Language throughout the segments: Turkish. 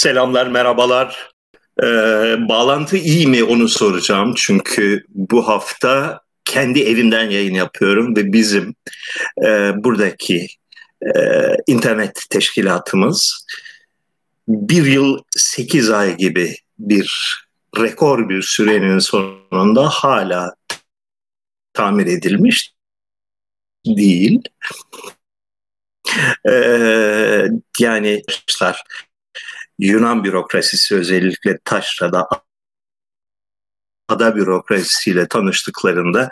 Selamlar, merhabalar. Ee, bağlantı iyi mi onu soracağım. Çünkü bu hafta kendi evimden yayın yapıyorum ve bizim e, buradaki e, internet teşkilatımız bir yıl sekiz ay gibi bir rekor bir sürenin sonunda hala tamir edilmiş değil. Ee, yani Yunan bürokrasisi özellikle taşrada ada bürokrasisiyle tanıştıklarında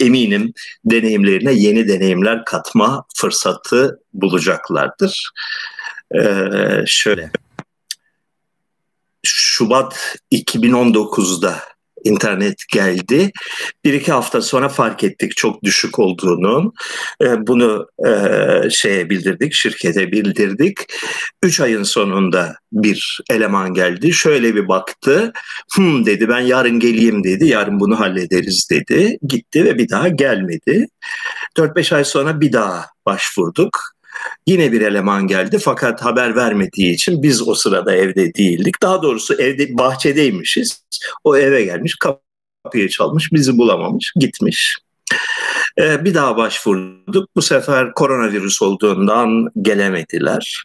eminim deneyimlerine yeni deneyimler katma fırsatı bulacaklardır. Ee, şöyle Şubat 2019'da internet geldi. Bir iki hafta sonra fark ettik çok düşük olduğunu. E, bunu e, şeye bildirdik, şirkete bildirdik. Üç ayın sonunda bir eleman geldi. Şöyle bir baktı. Hım dedi ben yarın geleyim dedi. Yarın bunu hallederiz dedi. Gitti ve bir daha gelmedi. 4-5 ay sonra bir daha başvurduk. Yine bir eleman geldi fakat haber vermediği için biz o sırada evde değildik. Daha doğrusu evde bahçedeymişiz. O eve gelmiş kapıyı çalmış bizi bulamamış gitmiş. Ee, bir daha başvurduk. Bu sefer koronavirüs olduğundan gelemediler.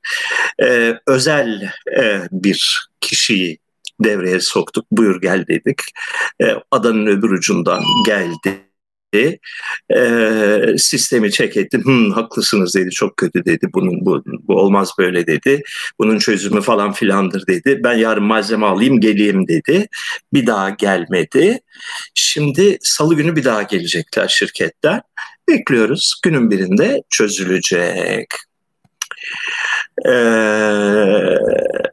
Ee, özel e, bir kişiyi devreye soktuk. Buyur gel dedik. Ee, adanın öbür ucundan geldi e, sistemi çek etti. Hı, haklısınız dedi. Çok kötü dedi. Bunun bu, bu olmaz böyle dedi. Bunun çözümü falan filandır dedi. Ben yarın malzeme alayım geleyim dedi. Bir daha gelmedi. Şimdi salı günü bir daha gelecekler şirketler. Bekliyoruz. Günün birinde çözülecek. Ee,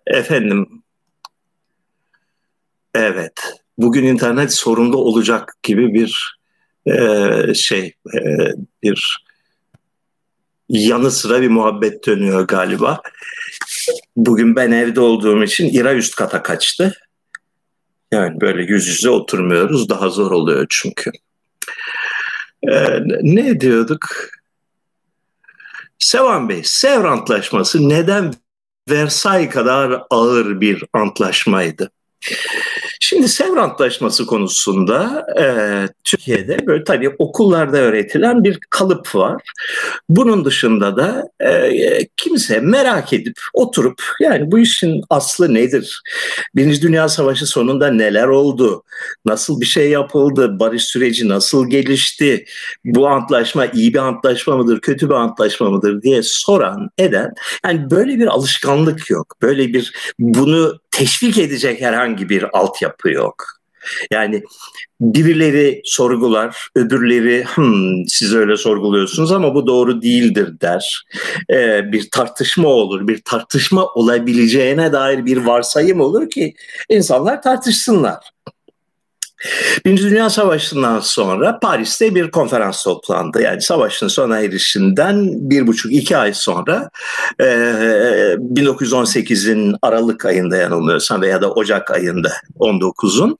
efendim Evet. Bugün internet sorunlu olacak gibi bir e, şey e, bir yanı sıra bir muhabbet dönüyor galiba. Bugün ben evde olduğum için İra üst kata kaçtı. Yani böyle yüz yüze oturmuyoruz. Daha zor oluyor çünkü. Ee, ne diyorduk? Sevan Bey, Sevr Antlaşması neden Versay kadar ağır bir antlaşmaydı? Şimdi Sevr Antlaşması konusunda e, Türkiye'de böyle tabii okullarda öğretilen bir kalıp var. Bunun dışında da e, kimse merak edip oturup yani bu işin aslı nedir? Birinci Dünya Savaşı sonunda neler oldu? Nasıl bir şey yapıldı? Barış süreci nasıl gelişti? Bu antlaşma iyi bir antlaşma mıdır? Kötü bir antlaşma mıdır diye soran eden yani böyle bir alışkanlık yok. Böyle bir bunu teşvik edecek herhangi bir altyapı yok. Yani birileri sorgular, öbürleri hmm, siz öyle sorguluyorsunuz ama bu doğru değildir der. Ee, bir tartışma olur, bir tartışma olabileceğine dair bir varsayım olur ki insanlar tartışsınlar. Birinci Dünya Savaşı'ndan sonra Paris'te bir konferans toplandı. Yani savaşın sona erişinden bir buçuk iki ay sonra e, 1918'in Aralık ayında yanılmıyorsam veya da Ocak ayında 19'un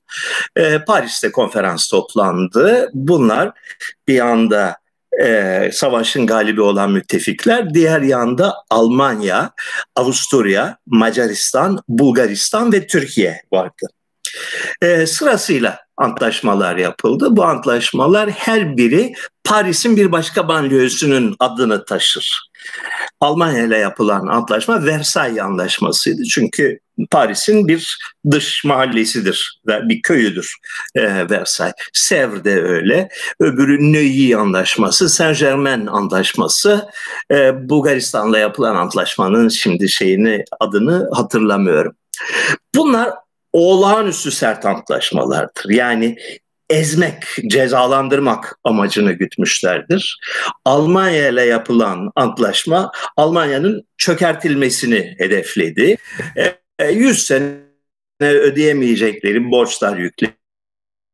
e, Paris'te konferans toplandı. Bunlar bir anda e, savaşın galibi olan müttefikler. Diğer yanda Almanya, Avusturya, Macaristan, Bulgaristan ve Türkiye vardı. E, sırasıyla antlaşmalar yapıldı. Bu antlaşmalar her biri Paris'in bir başka banliyösünün adını taşır. Almanya ile yapılan antlaşma Versailles Anlaşması'ydı. Çünkü Paris'in bir dış mahallesidir ve bir köyüdür e, Versailles. Sevr de öyle. Öbürü Neuilly Anlaşması, Saint Germain Anlaşması. E, Bulgaristan'la yapılan antlaşmanın şimdi şeyini adını hatırlamıyorum. Bunlar olağanüstü sert antlaşmalardır. Yani ezmek, cezalandırmak amacını gütmüşlerdir. Almanya ile yapılan antlaşma Almanya'nın çökertilmesini hedefledi. 100 e, sene ödeyemeyecekleri borçlar yükledi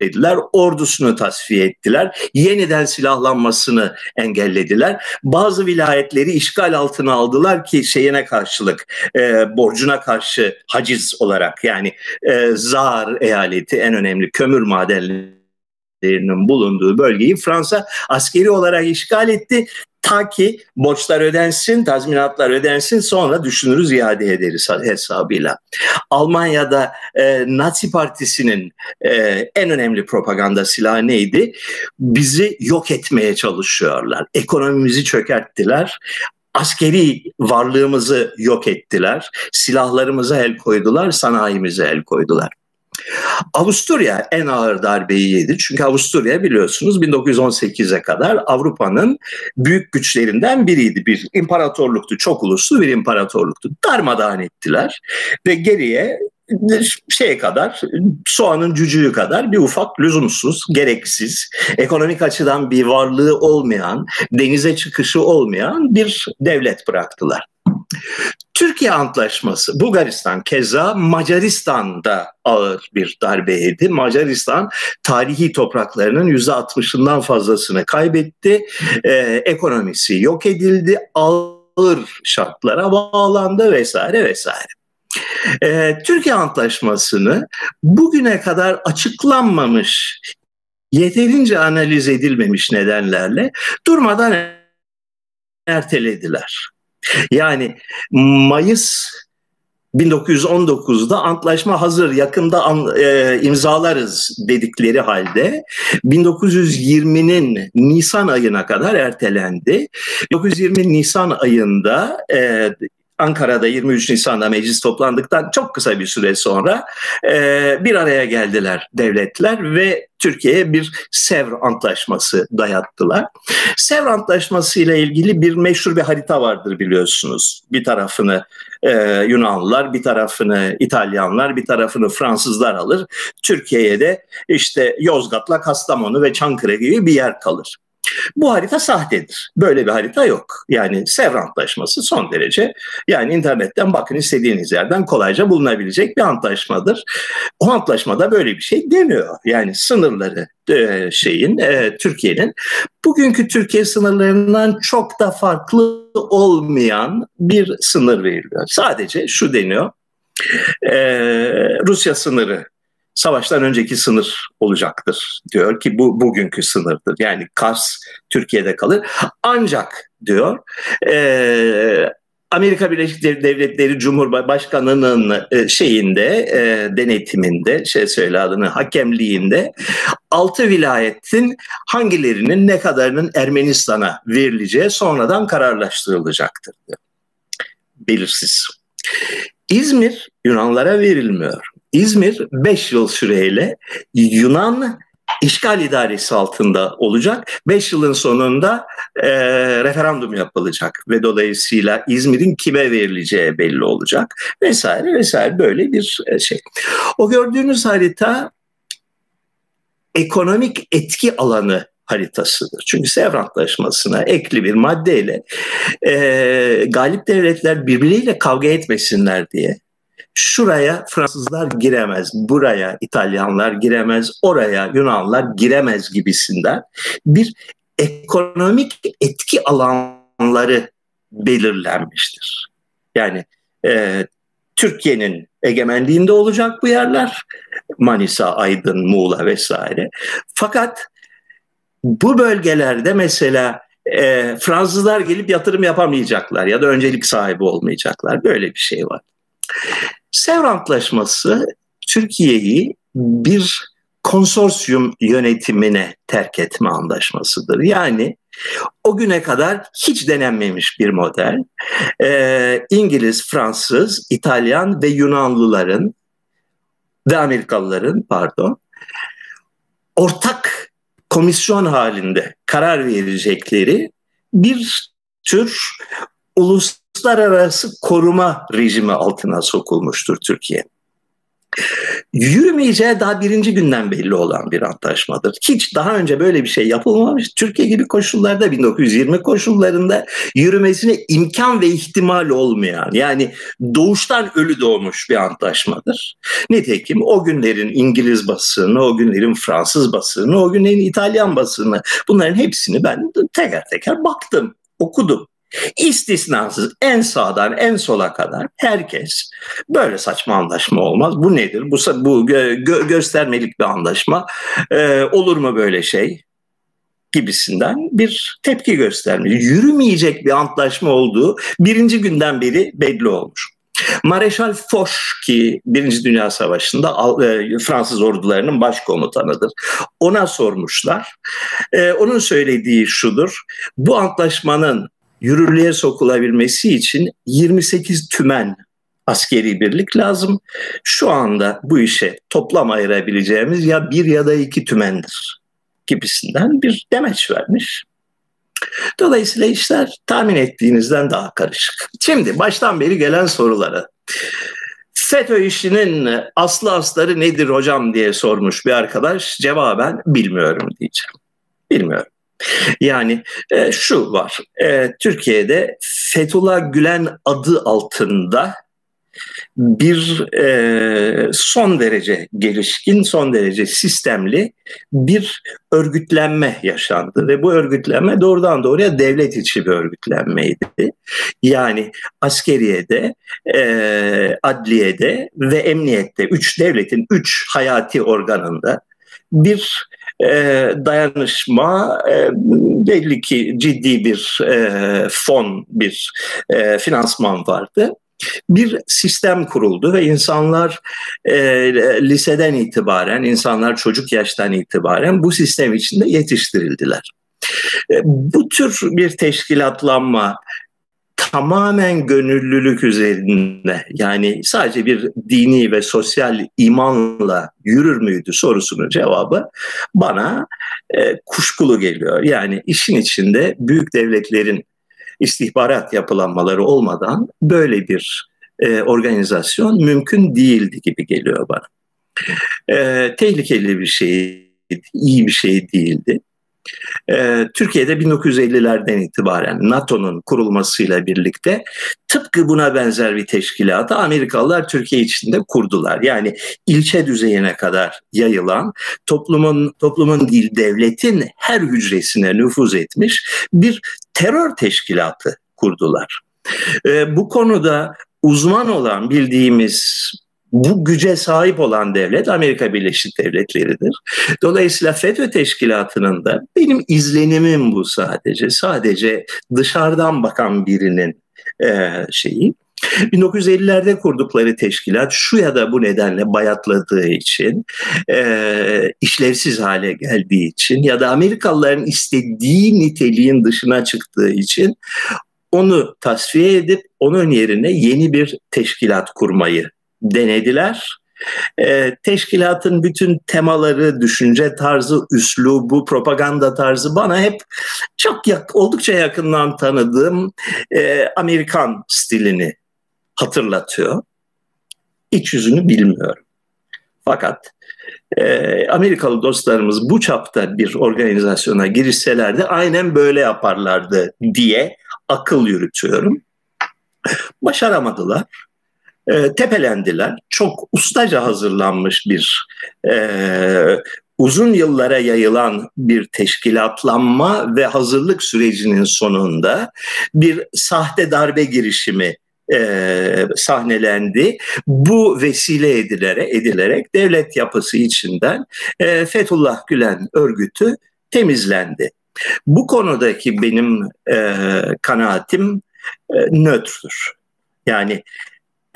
dediler. Ordusunu tasfiye ettiler. Yeniden silahlanmasını engellediler. Bazı vilayetleri işgal altına aldılar ki şeyine karşılık e, borcuna karşı haciz olarak yani e, Zar eyaleti en önemli kömür madenleri askerlerinin bulunduğu bölgeyi Fransa askeri olarak işgal etti. Ta ki borçlar ödensin, tazminatlar ödensin sonra düşünürüz iade ederiz hesabıyla. Almanya'da e, Nazi Partisi'nin e, en önemli propaganda silahı neydi? Bizi yok etmeye çalışıyorlar. Ekonomimizi çökerttiler askeri varlığımızı yok ettiler. Silahlarımıza el koydular, sanayimize el koydular. Avusturya en ağır darbeyi yedi. Çünkü Avusturya biliyorsunuz 1918'e kadar Avrupa'nın büyük güçlerinden biriydi. Bir imparatorluktu, çok uluslu bir imparatorluktu. Darmadağın ettiler ve geriye şeye kadar soğanın cücüğü kadar bir ufak lüzumsuz, gereksiz, ekonomik açıdan bir varlığı olmayan, denize çıkışı olmayan bir devlet bıraktılar. Türkiye Antlaşması, Bulgaristan keza Macaristan'da ağır bir darbe yedi. Macaristan tarihi topraklarının %60'ından fazlasını kaybetti. Ee, ekonomisi yok edildi. Ağır şartlara bağlandı vesaire vesaire. Ee, Türkiye Antlaşması'nı bugüne kadar açıklanmamış, yeterince analiz edilmemiş nedenlerle durmadan ertelediler. Yani Mayıs 1919'da antlaşma hazır yakında an, e, imzalarız dedikleri halde 1920'nin Nisan ayına kadar ertelendi. 1920 Nisan ayında e, Ankara'da 23 Nisan'da meclis toplandıktan çok kısa bir süre sonra e, bir araya geldiler devletler ve Türkiye'ye bir Sevr Antlaşması dayattılar. Sevr Antlaşması ile ilgili bir meşhur bir harita vardır biliyorsunuz. Bir tarafını e, Yunanlılar, bir tarafını İtalyanlar, bir tarafını Fransızlar alır. Türkiye'ye de işte Yozgat'la Kastamonu ve Çankırı gibi bir yer kalır. Bu harita sahtedir. Böyle bir harita yok. Yani Sevr Antlaşması son derece yani internetten bakın istediğiniz yerden kolayca bulunabilecek bir antlaşmadır. O antlaşmada böyle bir şey demiyor. Yani sınırları e, şeyin e, Türkiye'nin bugünkü Türkiye sınırlarından çok da farklı olmayan bir sınır veriliyor. Sadece şu deniyor. E, Rusya sınırı savaştan önceki sınır olacaktır diyor ki bu bugünkü sınırdır. Yani Kars Türkiye'de kalır. Ancak diyor e, Amerika Birleşik Devletleri Cumhurbaşkanı'nın e, şeyinde e, denetiminde şey söyle adını hakemliğinde altı vilayetin hangilerinin ne kadarının Ermenistan'a verileceği sonradan kararlaştırılacaktır. Belirsiz. İzmir Yunanlara verilmiyor. İzmir 5 yıl süreyle Yunan işgal idaresi altında olacak. 5 yılın sonunda e, referandum yapılacak ve dolayısıyla İzmir'in kime verileceği belli olacak vesaire vesaire böyle bir e, şey. O gördüğünüz harita ekonomik etki alanı haritasıdır. Çünkü Sevr Antlaşması'na ekli bir maddeyle e, galip devletler birbirleriyle kavga etmesinler diye şuraya Fransızlar giremez, buraya İtalyanlar giremez, oraya Yunanlar giremez gibisinden bir ekonomik etki alanları belirlenmiştir. Yani e, Türkiye'nin egemenliğinde olacak bu yerler. Manisa, Aydın, Muğla vesaire. Fakat bu bölgelerde mesela e, Fransızlar gelip yatırım yapamayacaklar ya da öncelik sahibi olmayacaklar. Böyle bir şey var. Sevr Antlaşması Türkiye'yi bir konsorsiyum yönetimine terk etme anlaşmasıdır. Yani o güne kadar hiç denenmemiş bir model. Ee, İngiliz, Fransız, İtalyan ve Yunanlıların ve Amerikalıların pardon ortak komisyon halinde karar verecekleri bir tür uluslararası koruma rejimi altına sokulmuştur Türkiye. Yürümeyeceği daha birinci günden belli olan bir antlaşmadır. Hiç daha önce böyle bir şey yapılmamış. Türkiye gibi koşullarda 1920 koşullarında yürümesine imkan ve ihtimal olmayan yani doğuştan ölü doğmuş bir antlaşmadır. Nitekim o günlerin İngiliz basını, o günlerin Fransız basını, o günlerin İtalyan basını bunların hepsini ben teker teker baktım, okudum. İstisnasız en sağdan en sola kadar herkes böyle saçma anlaşma olmaz. Bu nedir? Bu, bu gö, göstermelik bir anlaşma. Ee, olur mu böyle şey? gibisinden bir tepki göstermiş. Yürümeyecek bir antlaşma olduğu birinci günden beri belli olmuş. Mareşal Foch ki Birinci Dünya Savaşı'nda e, Fransız ordularının başkomutanıdır. Ona sormuşlar. E, onun söylediği şudur. Bu antlaşmanın yürürlüğe sokulabilmesi için 28 tümen askeri birlik lazım. Şu anda bu işe toplam ayırabileceğimiz ya bir ya da iki tümendir gibisinden bir demeç vermiş. Dolayısıyla işler tahmin ettiğinizden daha karışık. Şimdi baştan beri gelen sorulara. FETÖ işinin aslı asları nedir hocam diye sormuş bir arkadaş. Cevaben bilmiyorum diyeceğim. Bilmiyorum. Yani e, şu var. E, Türkiye'de Fethullah Gülen adı altında bir e, son derece gelişkin, son derece sistemli bir örgütlenme yaşandı ve bu örgütlenme doğrudan doğruya devlet içi bir örgütlenmeydi. Yani askeriyede, e, adliyede ve emniyette üç devletin üç hayati organında bir e, dayanışma e, belli ki ciddi bir e, fon, bir finansman vardı bir sistem kuruldu ve insanlar e, liseden itibaren, insanlar çocuk yaştan itibaren bu sistem içinde yetiştirildiler. E, bu tür bir teşkilatlanma tamamen gönüllülük üzerinde yani sadece bir dini ve sosyal imanla yürür müydü sorusunun cevabı bana e, kuşkulu geliyor. Yani işin içinde büyük devletlerin istihbarat yapılanmaları olmadan böyle bir e, organizasyon mümkün değildi gibi geliyor bana. E, tehlikeli bir şey, iyi bir şey değildi. Ee, Türkiye'de 1950'lerden itibaren NATO'nun kurulmasıyla birlikte tıpkı buna benzer bir teşkilatı Amerikalılar Türkiye içinde kurdular. Yani ilçe düzeyine kadar yayılan toplumun toplumun değil devletin her hücresine nüfuz etmiş bir terör teşkilatı kurdular. Ee, bu konuda uzman olan bildiğimiz bu güce sahip olan devlet Amerika Birleşik Devletleri'dir. Dolayısıyla FETÖ teşkilatının da benim izlenimim bu sadece. Sadece dışarıdan bakan birinin e, şeyi. 1950'lerde kurdukları teşkilat şu ya da bu nedenle bayatladığı için, e, işlevsiz hale geldiği için ya da Amerikalıların istediği niteliğin dışına çıktığı için onu tasfiye edip onun yerine yeni bir teşkilat kurmayı denediler. E, teşkilatın bütün temaları, düşünce tarzı, üslubu, propaganda tarzı bana hep çok yak, oldukça yakından tanıdığım e, Amerikan stilini hatırlatıyor. İç yüzünü bilmiyorum. Fakat e, Amerikalı dostlarımız bu çapta bir organizasyona girişselerdi aynen böyle yaparlardı diye akıl yürütüyorum. Başaramadılar e, tepelendiler. Çok ustaca hazırlanmış bir e, uzun yıllara yayılan bir teşkilatlanma ve hazırlık sürecinin sonunda bir sahte darbe girişimi e, sahnelendi. Bu vesile edilerek, edilerek devlet yapısı içinden e, Fethullah Gülen örgütü temizlendi. Bu konudaki benim e, kanaatim e, nötrdür. Yani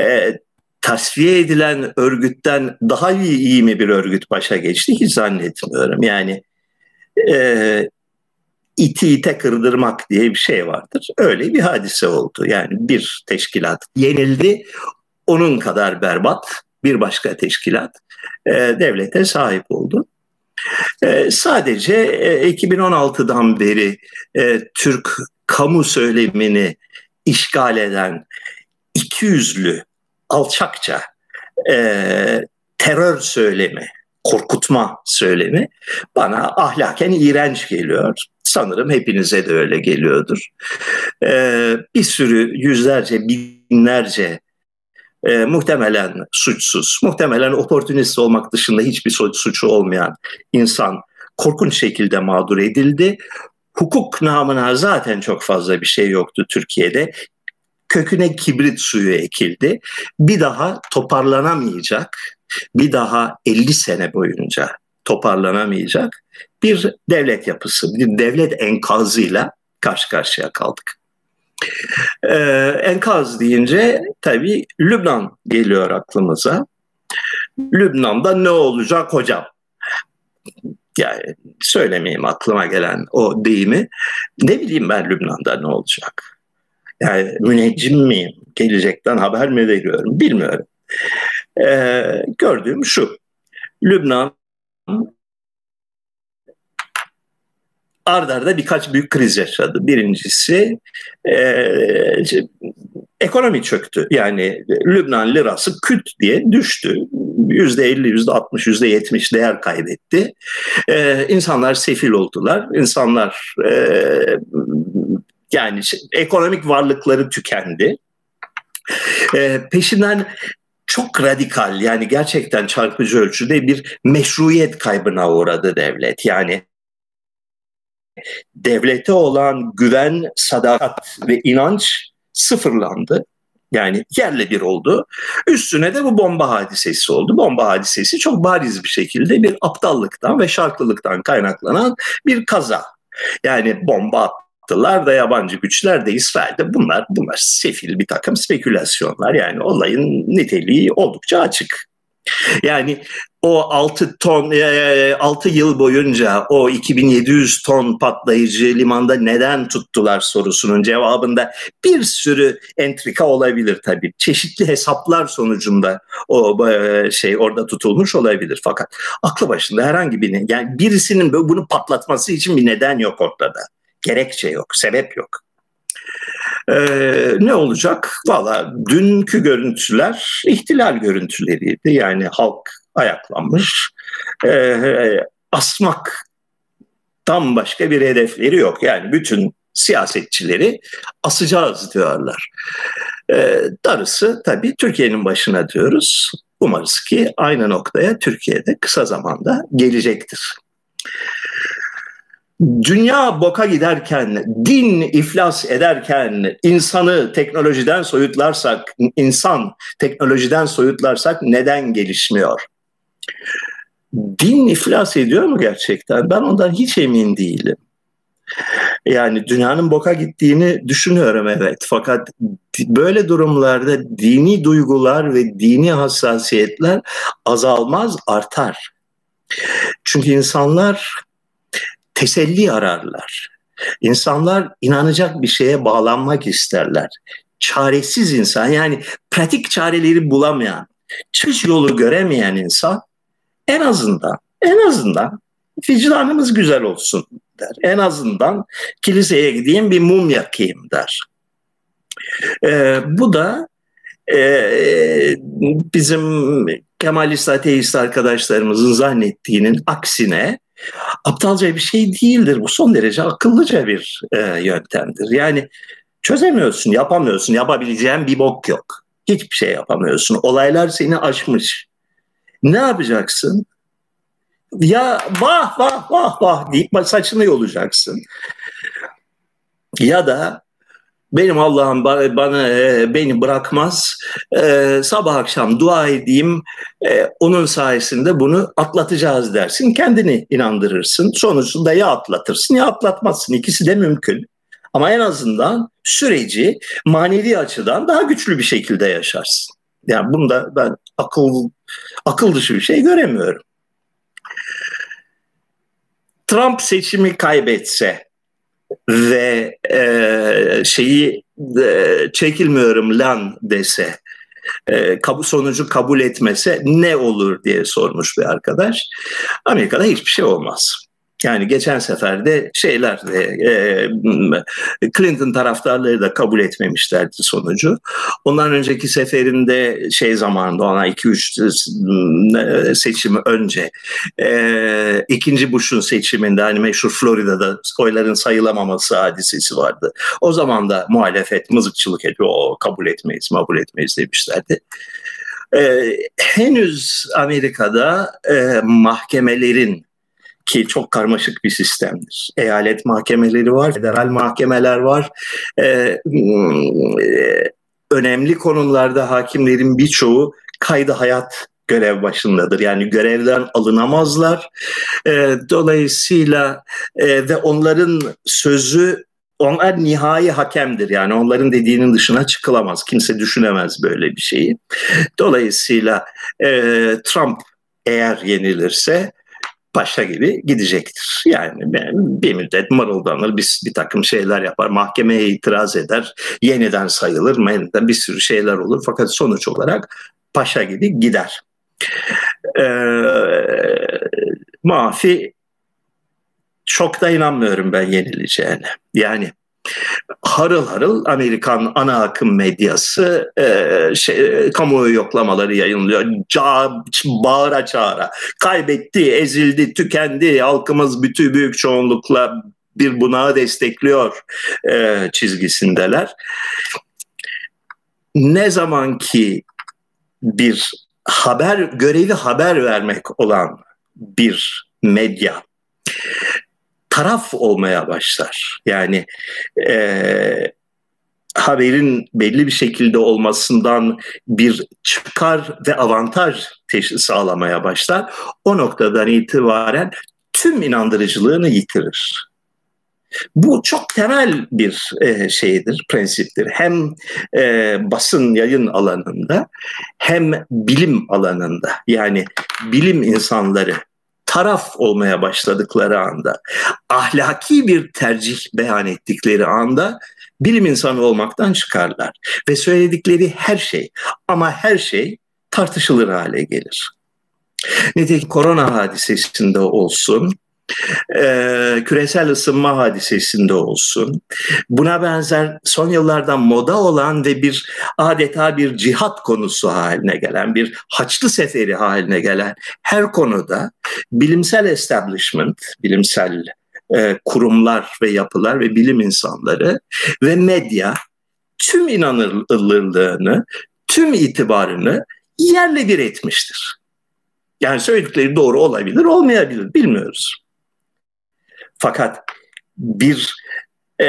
e, tasfiye edilen örgütten daha iyi, iyi mi bir örgüt başa geçti hiç zannetmiyorum. Yani e, iti ite kırdırmak diye bir şey vardır. Öyle bir hadise oldu. Yani bir teşkilat yenildi. Onun kadar berbat bir başka teşkilat e, devlete sahip oldu. E, sadece e, 2016'dan beri e, Türk kamu söylemini işgal eden iki yüzlü alçakça e, terör söylemi, korkutma söylemi bana ahlaken iğrenç geliyor. Sanırım hepinize de öyle geliyordur. E, bir sürü yüzlerce, binlerce e, muhtemelen suçsuz, muhtemelen oportunist olmak dışında hiçbir suçu olmayan insan korkunç şekilde mağdur edildi. hukuk namına zaten çok fazla bir şey yoktu Türkiye'de. Köküne kibrit suyu ekildi. Bir daha toparlanamayacak, bir daha 50 sene boyunca toparlanamayacak bir devlet yapısı, bir devlet enkazıyla karşı karşıya kaldık. Ee, enkaz deyince tabii Lübnan geliyor aklımıza. Lübnan'da ne olacak hocam? Yani söylemeyeyim aklıma gelen o deyimi. Ne bileyim ben Lübnan'da ne olacak? Yani müneccim miyim? Gelecekten haber mi veriyorum? Bilmiyorum. Ee, gördüğüm şu. Lübnan ardarda birkaç büyük kriz yaşadı. Birincisi e, ekonomi çöktü. Yani Lübnan lirası küt diye düştü. Yüzde elli, yüzde altmış, yüzde yetmiş değer kaybetti. E, insanlar sefil oldular. İnsanlar e, yani ekonomik varlıkları tükendi. E, peşinden çok radikal yani gerçekten çarpıcı ölçüde bir meşruiyet kaybına uğradı devlet. Yani devlete olan güven, sadakat ve inanç sıfırlandı. Yani yerle bir oldu. Üstüne de bu bomba hadisesi oldu. Bomba hadisesi çok bariz bir şekilde bir aptallıktan ve şartlılıktan kaynaklanan bir kaza. Yani bomba attılar da yabancı güçler de İsrail'de bunlar bunlar sefil bir takım spekülasyonlar. Yani olayın niteliği oldukça açık. Yani o 6 ton 6 e, yıl boyunca o 2700 ton patlayıcı limanda neden tuttular sorusunun cevabında bir sürü entrika olabilir tabii. Çeşitli hesaplar sonucunda o e, şey orada tutulmuş olabilir fakat aklı başında herhangi bir yani birisinin bunu patlatması için bir neden yok ortada. Gerekçe yok, sebep yok. Ee, ne olacak? Valla dünkü görüntüler ihtilal görüntüleriydi. Yani halk ayaklanmış. Ee, asmak tam başka bir hedefleri yok. Yani bütün siyasetçileri asacağız diyorlar. Ee, darısı tabii Türkiye'nin başına diyoruz. Umarız ki aynı noktaya Türkiye'de kısa zamanda gelecektir dünya boka giderken, din iflas ederken, insanı teknolojiden soyutlarsak, insan teknolojiden soyutlarsak neden gelişmiyor? Din iflas ediyor mu gerçekten? Ben ondan hiç emin değilim. Yani dünyanın boka gittiğini düşünüyorum evet. Fakat böyle durumlarda dini duygular ve dini hassasiyetler azalmaz, artar. Çünkü insanlar teselli ararlar. İnsanlar inanacak bir şeye bağlanmak isterler. Çaresiz insan yani pratik çareleri bulamayan, çıkış yolu göremeyen insan en azından en azından vicdanımız güzel olsun der. En azından kiliseye gideyim bir mum yakayım der. Ee, bu da e, bizim Kemalist ateist arkadaşlarımızın zannettiğinin aksine aptalca bir şey değildir. Bu son derece akıllıca bir e, yöntemdir. Yani çözemiyorsun, yapamıyorsun, yapabileceğin bir bok yok. Hiçbir şey yapamıyorsun. Olaylar seni aşmış. Ne yapacaksın? Ya vah vah vah vah deyip saçını yolacaksın. Ya da benim Allah'ım bana e, beni bırakmaz. E, sabah akşam dua edeyim. E, onun sayesinde bunu atlatacağız dersin. Kendini inandırırsın. Sonuçta ya atlatırsın ya atlatmazsın. İkisi de mümkün. Ama en azından süreci manevi açıdan daha güçlü bir şekilde yaşarsın. Yani bunda ben akıl akıl dışı bir şey göremiyorum. Trump seçimi kaybetse ve e, şeyi e, çekilmiyorum lan dese e, sonucu kabul etmese ne olur diye sormuş bir arkadaş. Amerika'da hiçbir şey olmaz. Yani geçen sefer de şeyler e, Clinton taraftarları da kabul etmemişlerdi sonucu. Ondan önceki seferinde şey zamanında ona 2-3 e, seçimi önce e, ikinci Bush'un seçiminde hani meşhur Florida'da oyların sayılamaması hadisesi vardı. O zaman da muhalefet mızıkçılık ediyor. O kabul etmeyiz, kabul etmeyiz demişlerdi. Ee, henüz Amerika'da e, mahkemelerin ki çok karmaşık bir sistemdir. Eyalet mahkemeleri var, federal mahkemeler var. Ee, önemli konumlarda hakimlerin birçoğu kaydı hayat görev başındadır. Yani görevden alınamazlar. E, dolayısıyla e, ve onların sözü onlar nihai hakemdir. Yani onların dediğinin dışına çıkılamaz. Kimse düşünemez böyle bir şeyi. Dolayısıyla e, Trump eğer yenilirse paşa gibi gidecektir. Yani bir müddet mırıldanır, bir, bir takım şeyler yapar, mahkemeye itiraz eder, yeniden sayılır, bir sürü şeyler olur. Fakat sonuç olarak paşa gibi gider. Ee, Mafi çok da inanmıyorum ben yenileceğine. Yani harıl harıl Amerikan ana akım medyası e, şey, kamuoyu yoklamaları yayınlıyor. Ca, bağıra çağıra. Kaybetti, ezildi, tükendi. Halkımız bütün büyük çoğunlukla bir bunağı destekliyor e, çizgisindeler. Ne zaman ki bir haber görevi haber vermek olan bir medya taraf olmaya başlar. Yani e, haberin belli bir şekilde olmasından bir çıkar ve avantaj sağlamaya başlar. O noktadan itibaren tüm inandırıcılığını yitirir. Bu çok temel bir e, şeydir, prensiptir. Hem e, basın yayın alanında hem bilim alanında. Yani bilim insanları taraf olmaya başladıkları anda, ahlaki bir tercih beyan ettikleri anda bilim insanı olmaktan çıkarlar. Ve söyledikleri her şey ama her şey tartışılır hale gelir. Nitekim korona hadisesinde olsun, e, küresel ısınma hadisesinde olsun. Buna benzer son yıllarda moda olan ve bir adeta bir cihat konusu haline gelen, bir haçlı seferi haline gelen her konuda bilimsel establishment, bilimsel e, kurumlar ve yapılar ve bilim insanları ve medya tüm inanırlılığını, tüm itibarını yerle bir etmiştir. Yani söyledikleri doğru olabilir, olmayabilir, bilmiyoruz. Fakat bir e,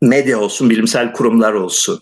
medya olsun, bilimsel kurumlar olsun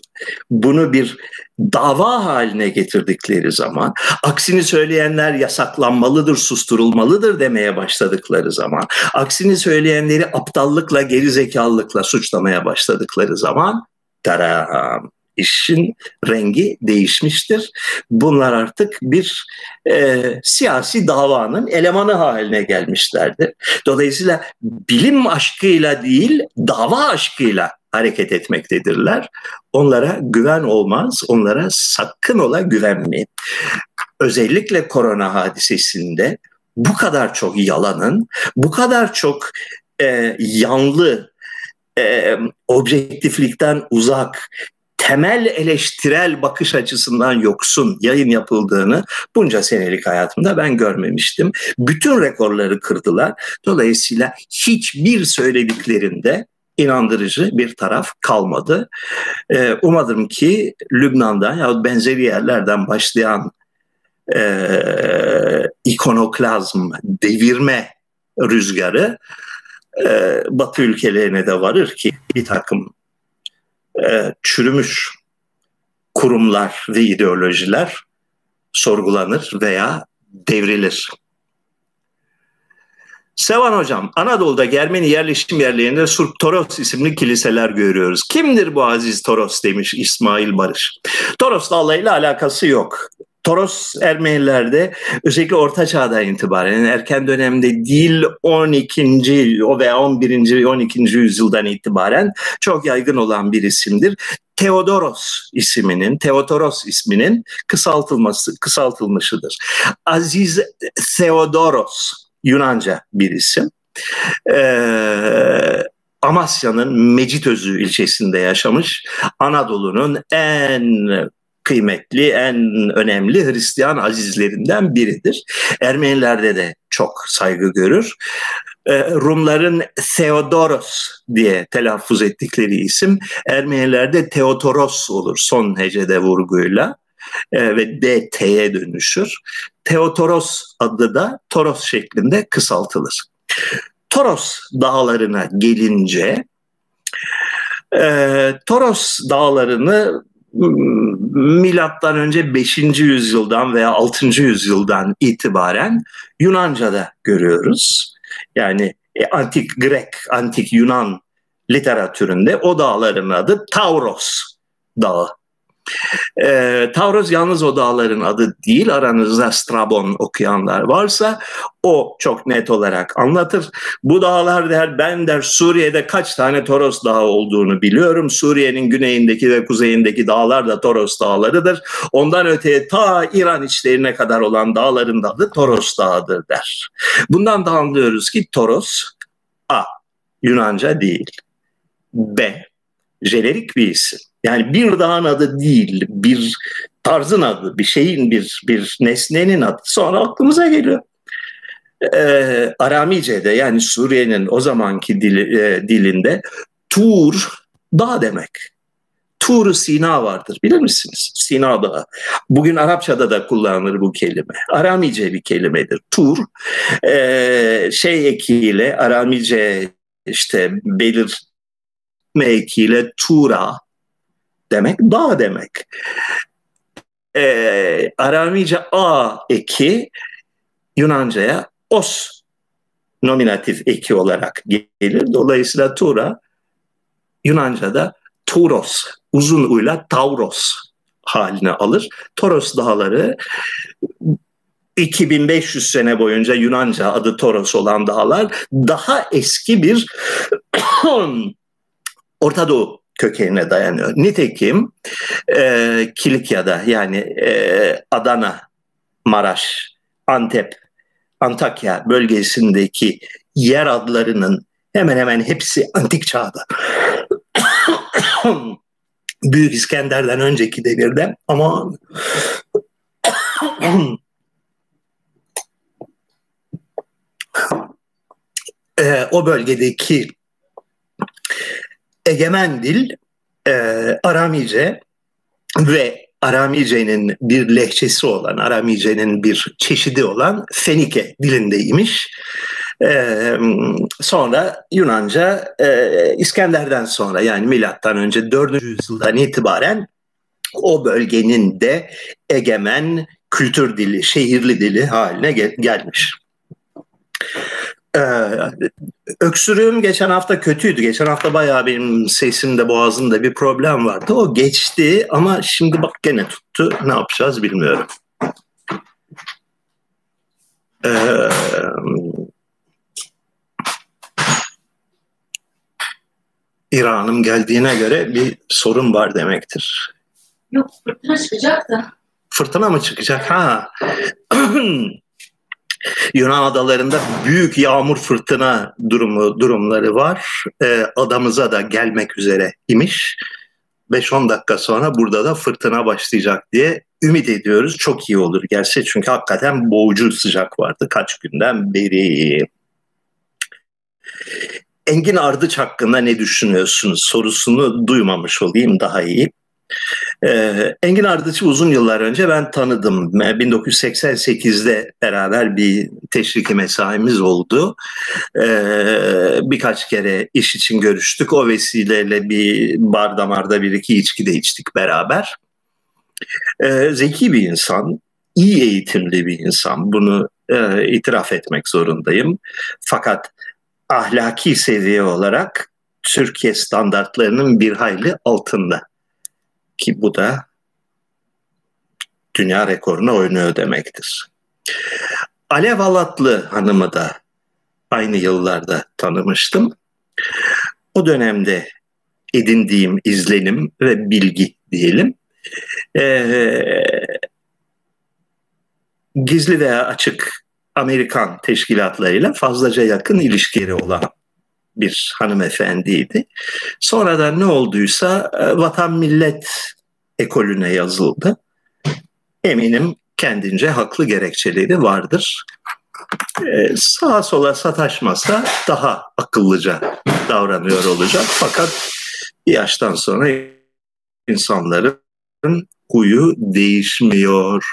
bunu bir dava haline getirdikleri zaman, aksini söyleyenler yasaklanmalıdır, susturulmalıdır demeye başladıkları zaman, aksini söyleyenleri aptallıkla, gerizekalılıkla suçlamaya başladıkları zaman, taram, işin rengi değişmiştir. Bunlar artık bir e, siyasi davanın elemanı haline gelmişlerdir. Dolayısıyla bilim aşkıyla değil, dava aşkıyla hareket etmektedirler. Onlara güven olmaz, onlara sakın ola güvenmeyin. Özellikle korona hadisesinde bu kadar çok yalanın, bu kadar çok e, yanlı, e, objektiflikten uzak, temel eleştirel bakış açısından yoksun yayın yapıldığını bunca senelik hayatımda ben görmemiştim. Bütün rekorları kırdılar. Dolayısıyla hiçbir söylediklerinde inandırıcı bir taraf kalmadı. Ee, umadım ki Lübnan'dan ya benzeri yerlerden başlayan e, ikonoklazm, devirme rüzgarı e, Batı ülkelerine de varır ki bir takım e, çürümüş kurumlar ve ideolojiler sorgulanır veya devrilir. Sevan Hocam, Anadolu'da Germeni yerleşim yerlerinde Surp Toros isimli kiliseler görüyoruz. Kimdir bu Aziz Toros demiş İsmail Barış. Toros'la Allah ile alakası yok. Toros Ermenilerde özellikle Orta Çağ'dan itibaren yani erken dönemde değil 12. o veya 11. 12. yüzyıldan itibaren çok yaygın olan bir isimdir. Theodoros isminin, Theodoros isminin kısaltılması, kısaltılmışıdır. Aziz Theodoros Yunanca bir isim. Ee, Amasya'nın Mecitözü ilçesinde yaşamış Anadolu'nun en kıymetli, en önemli Hristiyan azizlerinden biridir. Ermenilerde de çok saygı görür. Ee, Rumların Theodoros diye telaffuz ettikleri isim Ermenilerde Teotoros olur son hecede vurguyla. e, ve DT'ye dönüşür. Teotoros adı da Toros şeklinde kısaltılır. Toros dağlarına gelince e, Toros dağlarını milattan önce 5. yüzyıldan veya 6. yüzyıldan itibaren Yunanca'da görüyoruz. Yani e, antik Grek, antik Yunan literatüründe o dağların adı Tauros Dağı. E, Tauros yalnız o dağların adı değil. Aranızda Strabon okuyanlar varsa o çok net olarak anlatır. Bu dağlar der ben der Suriye'de kaç tane Toros dağı olduğunu biliyorum. Suriye'nin güneyindeki ve kuzeyindeki dağlar da Toros dağlarıdır. Ondan öteye ta İran içlerine kadar olan dağların adı Toros dağıdır der. Bundan da anlıyoruz ki Toros A. Yunanca değil. B. Jenerik bir isim. Yani bir dağın adı değil, bir tarzın adı, bir şeyin, bir bir nesnenin adı. Sonra aklımıza geliyor. Ee, Aramice'de yani Suriye'nin o zamanki dili, e, dilinde Tur dağ demek. tur Sina vardır bilir misiniz? Sina Dağı. Bugün Arapçada da kullanılır bu kelime. Aramice bir kelimedir. Tur e, şey ekiyle Aramice işte belirtme ekiyle Tura demek dağ demek. E, Aramice A eki Yunanca'ya os nominatif eki olarak gelir. Dolayısıyla Tura Yunanca'da Turos, uzun uyla Tauros haline alır. Toros dağları 2500 sene boyunca Yunanca adı Toros olan dağlar daha eski bir Orta Doğu kökenine dayanıyor. Nitekim e, Kilikya'da yani e, Adana, Maraş, Antep, Antakya bölgesindeki yer adlarının hemen hemen hepsi antik çağda. Büyük İskender'den önceki devirde ama e, o bölgedeki egemen dil e, Aramice ve Aramice'nin bir lehçesi olan, Aramice'nin bir çeşidi olan Fenike dilindeymiş. Ee, sonra Yunanca e, İskender'den sonra yani milattan önce 4. yüzyıldan itibaren o bölgenin de egemen kültür dili, şehirli dili haline gel- gelmiş. Ee, öksürüğüm geçen hafta kötüydü. Geçen hafta bayağı benim sesimde boğazımda bir problem vardı. O geçti ama şimdi bak gene tuttu. Ne yapacağız bilmiyorum. Ee, İran'ım geldiğine göre bir sorun var demektir. Yok fırtına çıkacak da. Fırtına mı çıkacak? Ha. Yunan adalarında büyük yağmur fırtına durumu durumları var. E, adamıza da gelmek üzere imiş. 5-10 dakika sonra burada da fırtına başlayacak diye ümit ediyoruz. Çok iyi olur gelse çünkü hakikaten boğucu sıcak vardı kaç günden beri. Engin Ardıç hakkında ne düşünüyorsunuz sorusunu duymamış olayım daha iyi. Ee, Engin Ardıç'ı uzun yıllar önce ben tanıdım. 1988'de beraber bir teşriki mesaimiz oldu. Ee, birkaç kere iş için görüştük. O vesileyle bir bar damarda bir iki içki de içtik beraber. Ee, zeki bir insan, iyi eğitimli bir insan. Bunu e, itiraf etmek zorundayım. Fakat ahlaki seviye olarak Türkiye standartlarının bir hayli altında ki bu da dünya rekoruna oynuyor demektir. Alev Alatlı hanımı da aynı yıllarda tanımıştım. O dönemde edindiğim izlenim ve bilgi diyelim. Ee, gizli veya açık Amerikan teşkilatlarıyla fazlaca yakın ilişkileri olan bir hanımefendiydi. Sonradan ne olduysa e, vatan millet ekolüne yazıldı. Eminim kendince haklı gerekçeleri vardır. Ee, sağa sola sataşmasa daha akıllıca davranıyor olacak. Fakat bir yaştan sonra insanların huyu değişmiyor.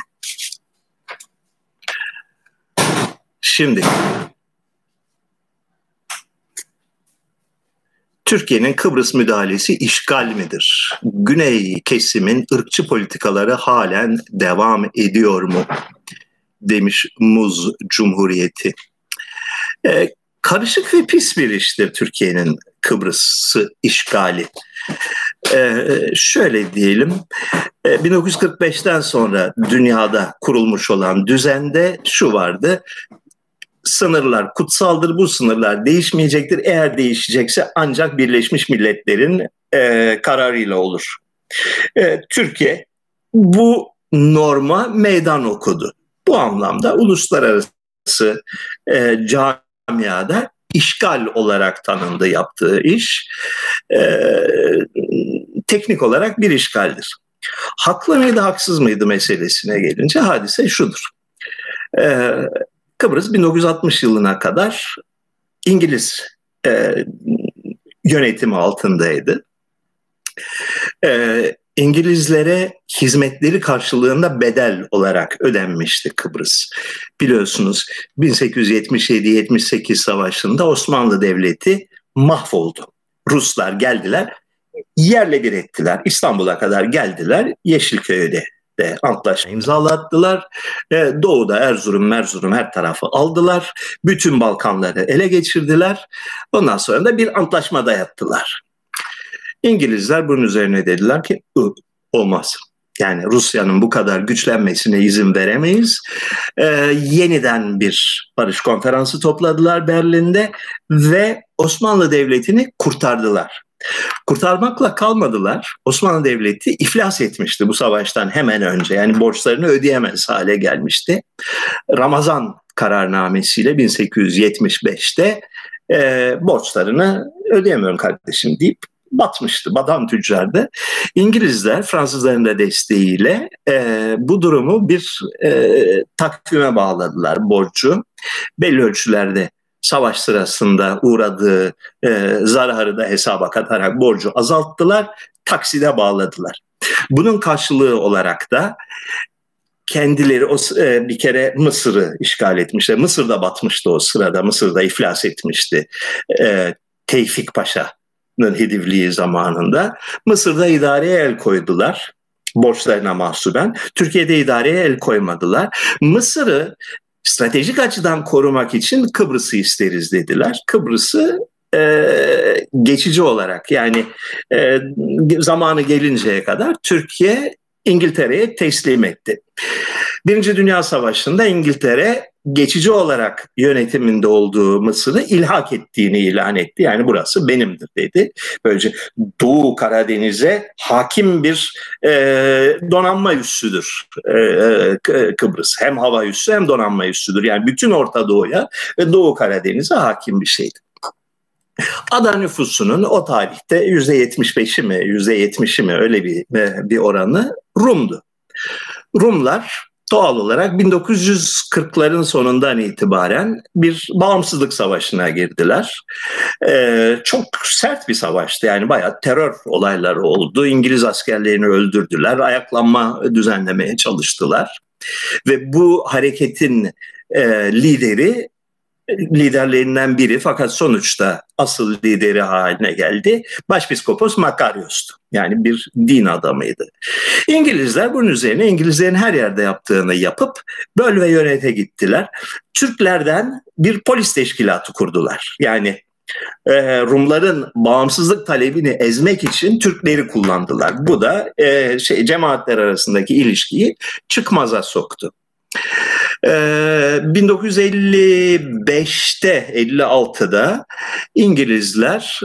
Şimdi Türkiye'nin Kıbrıs müdahalesi işgal midir? Güney kesimin ırkçı politikaları halen devam ediyor mu? Demiş Muz Cumhuriyeti. Ee, karışık ve pis bir iştir Türkiye'nin Kıbrıs'ı işgali. Ee, şöyle diyelim, 1945'ten e, sonra dünyada kurulmuş olan düzende şu vardı, sınırlar kutsaldır, bu sınırlar değişmeyecektir. Eğer değişecekse ancak Birleşmiş Milletler'in e, kararıyla olur. E, Türkiye bu norma meydan okudu. Bu anlamda uluslararası e, camiada işgal olarak tanındı yaptığı iş. E, teknik olarak bir işgaldir. Haklı mıydı, haksız mıydı meselesine gelince hadise şudur. E, Kıbrıs 1960 yılına kadar İngiliz e, yönetimi altındaydı. E, İngilizlere hizmetleri karşılığında bedel olarak ödenmişti Kıbrıs. Biliyorsunuz 1877-78 savaşında Osmanlı Devleti mahvoldu. Ruslar geldiler, yerle bir ettiler. İstanbul'a kadar geldiler, Yeşilköy'de de antlaşma imzalattılar. E, doğu'da Erzurum, Merzurum her tarafı aldılar. Bütün Balkanları ele geçirdiler. Ondan sonra da bir antlaşma dayattılar. İngilizler bunun üzerine dediler ki olmaz. Yani Rusya'nın bu kadar güçlenmesine izin veremeyiz. Ee, yeniden bir barış konferansı topladılar Berlin'de ve Osmanlı Devleti'ni kurtardılar. Kurtarmakla kalmadılar. Osmanlı Devleti iflas etmişti bu savaştan hemen önce. Yani borçlarını ödeyemez hale gelmişti. Ramazan kararnamesiyle 1875'te e, borçlarını ödeyemiyorum kardeşim deyip batmıştı. Badan tüccardı. İngilizler Fransızların da desteğiyle e, bu durumu bir e, takvime bağladılar borcu. Belli ölçülerde savaş sırasında uğradığı e, zararı da hesaba katarak borcu azalttılar, takside bağladılar. Bunun karşılığı olarak da kendileri o e, bir kere Mısır'ı işgal etmişler. Mısır'da batmıştı o sırada. Mısır'da iflas etmişti. E, Tevfik Paşa'nın hedivliği zamanında. Mısır'da idareye el koydular borçlarına mahsuben. Türkiye'de idareye el koymadılar. Mısır'ı stratejik açıdan korumak için Kıbrıs'ı isteriz dediler. Kıbrıs'ı e, geçici olarak yani e, zamanı gelinceye kadar Türkiye İngiltere'ye teslim etti. Birinci Dünya Savaşı'nda İngiltere geçici olarak yönetiminde olduğu Mısır'ı ilhak ettiğini ilan etti. Yani burası benimdir dedi. Böylece Doğu Karadeniz'e hakim bir e, donanma üssüdür e, e Kıbrıs. Hem hava üssü hem donanma üssüdür. Yani bütün Orta Doğu'ya ve Doğu Karadeniz'e hakim bir şeydi. Ada nüfusunun o tarihte %75'i mi, %70'i mi öyle bir, bir oranı Rum'du. Rumlar doğal olarak 1940'ların sonundan itibaren bir bağımsızlık savaşına girdiler. Ee, çok sert bir savaştı yani bayağı terör olayları oldu. İngiliz askerlerini öldürdüler, ayaklanma düzenlemeye çalıştılar. Ve bu hareketin e, lideri liderlerinden biri fakat sonuçta asıl lideri haline geldi. Başpiskopos Makarios'tu. Yani bir din adamıydı. İngilizler bunun üzerine İngilizlerin her yerde yaptığını yapıp böl ve yönete gittiler. Türklerden bir polis teşkilatı kurdular. Yani e, Rumların bağımsızlık talebini ezmek için Türkleri kullandılar. Bu da e, şey cemaatler arasındaki ilişkiyi çıkmaza soktu. 1955'te, ee, 56'da İngilizler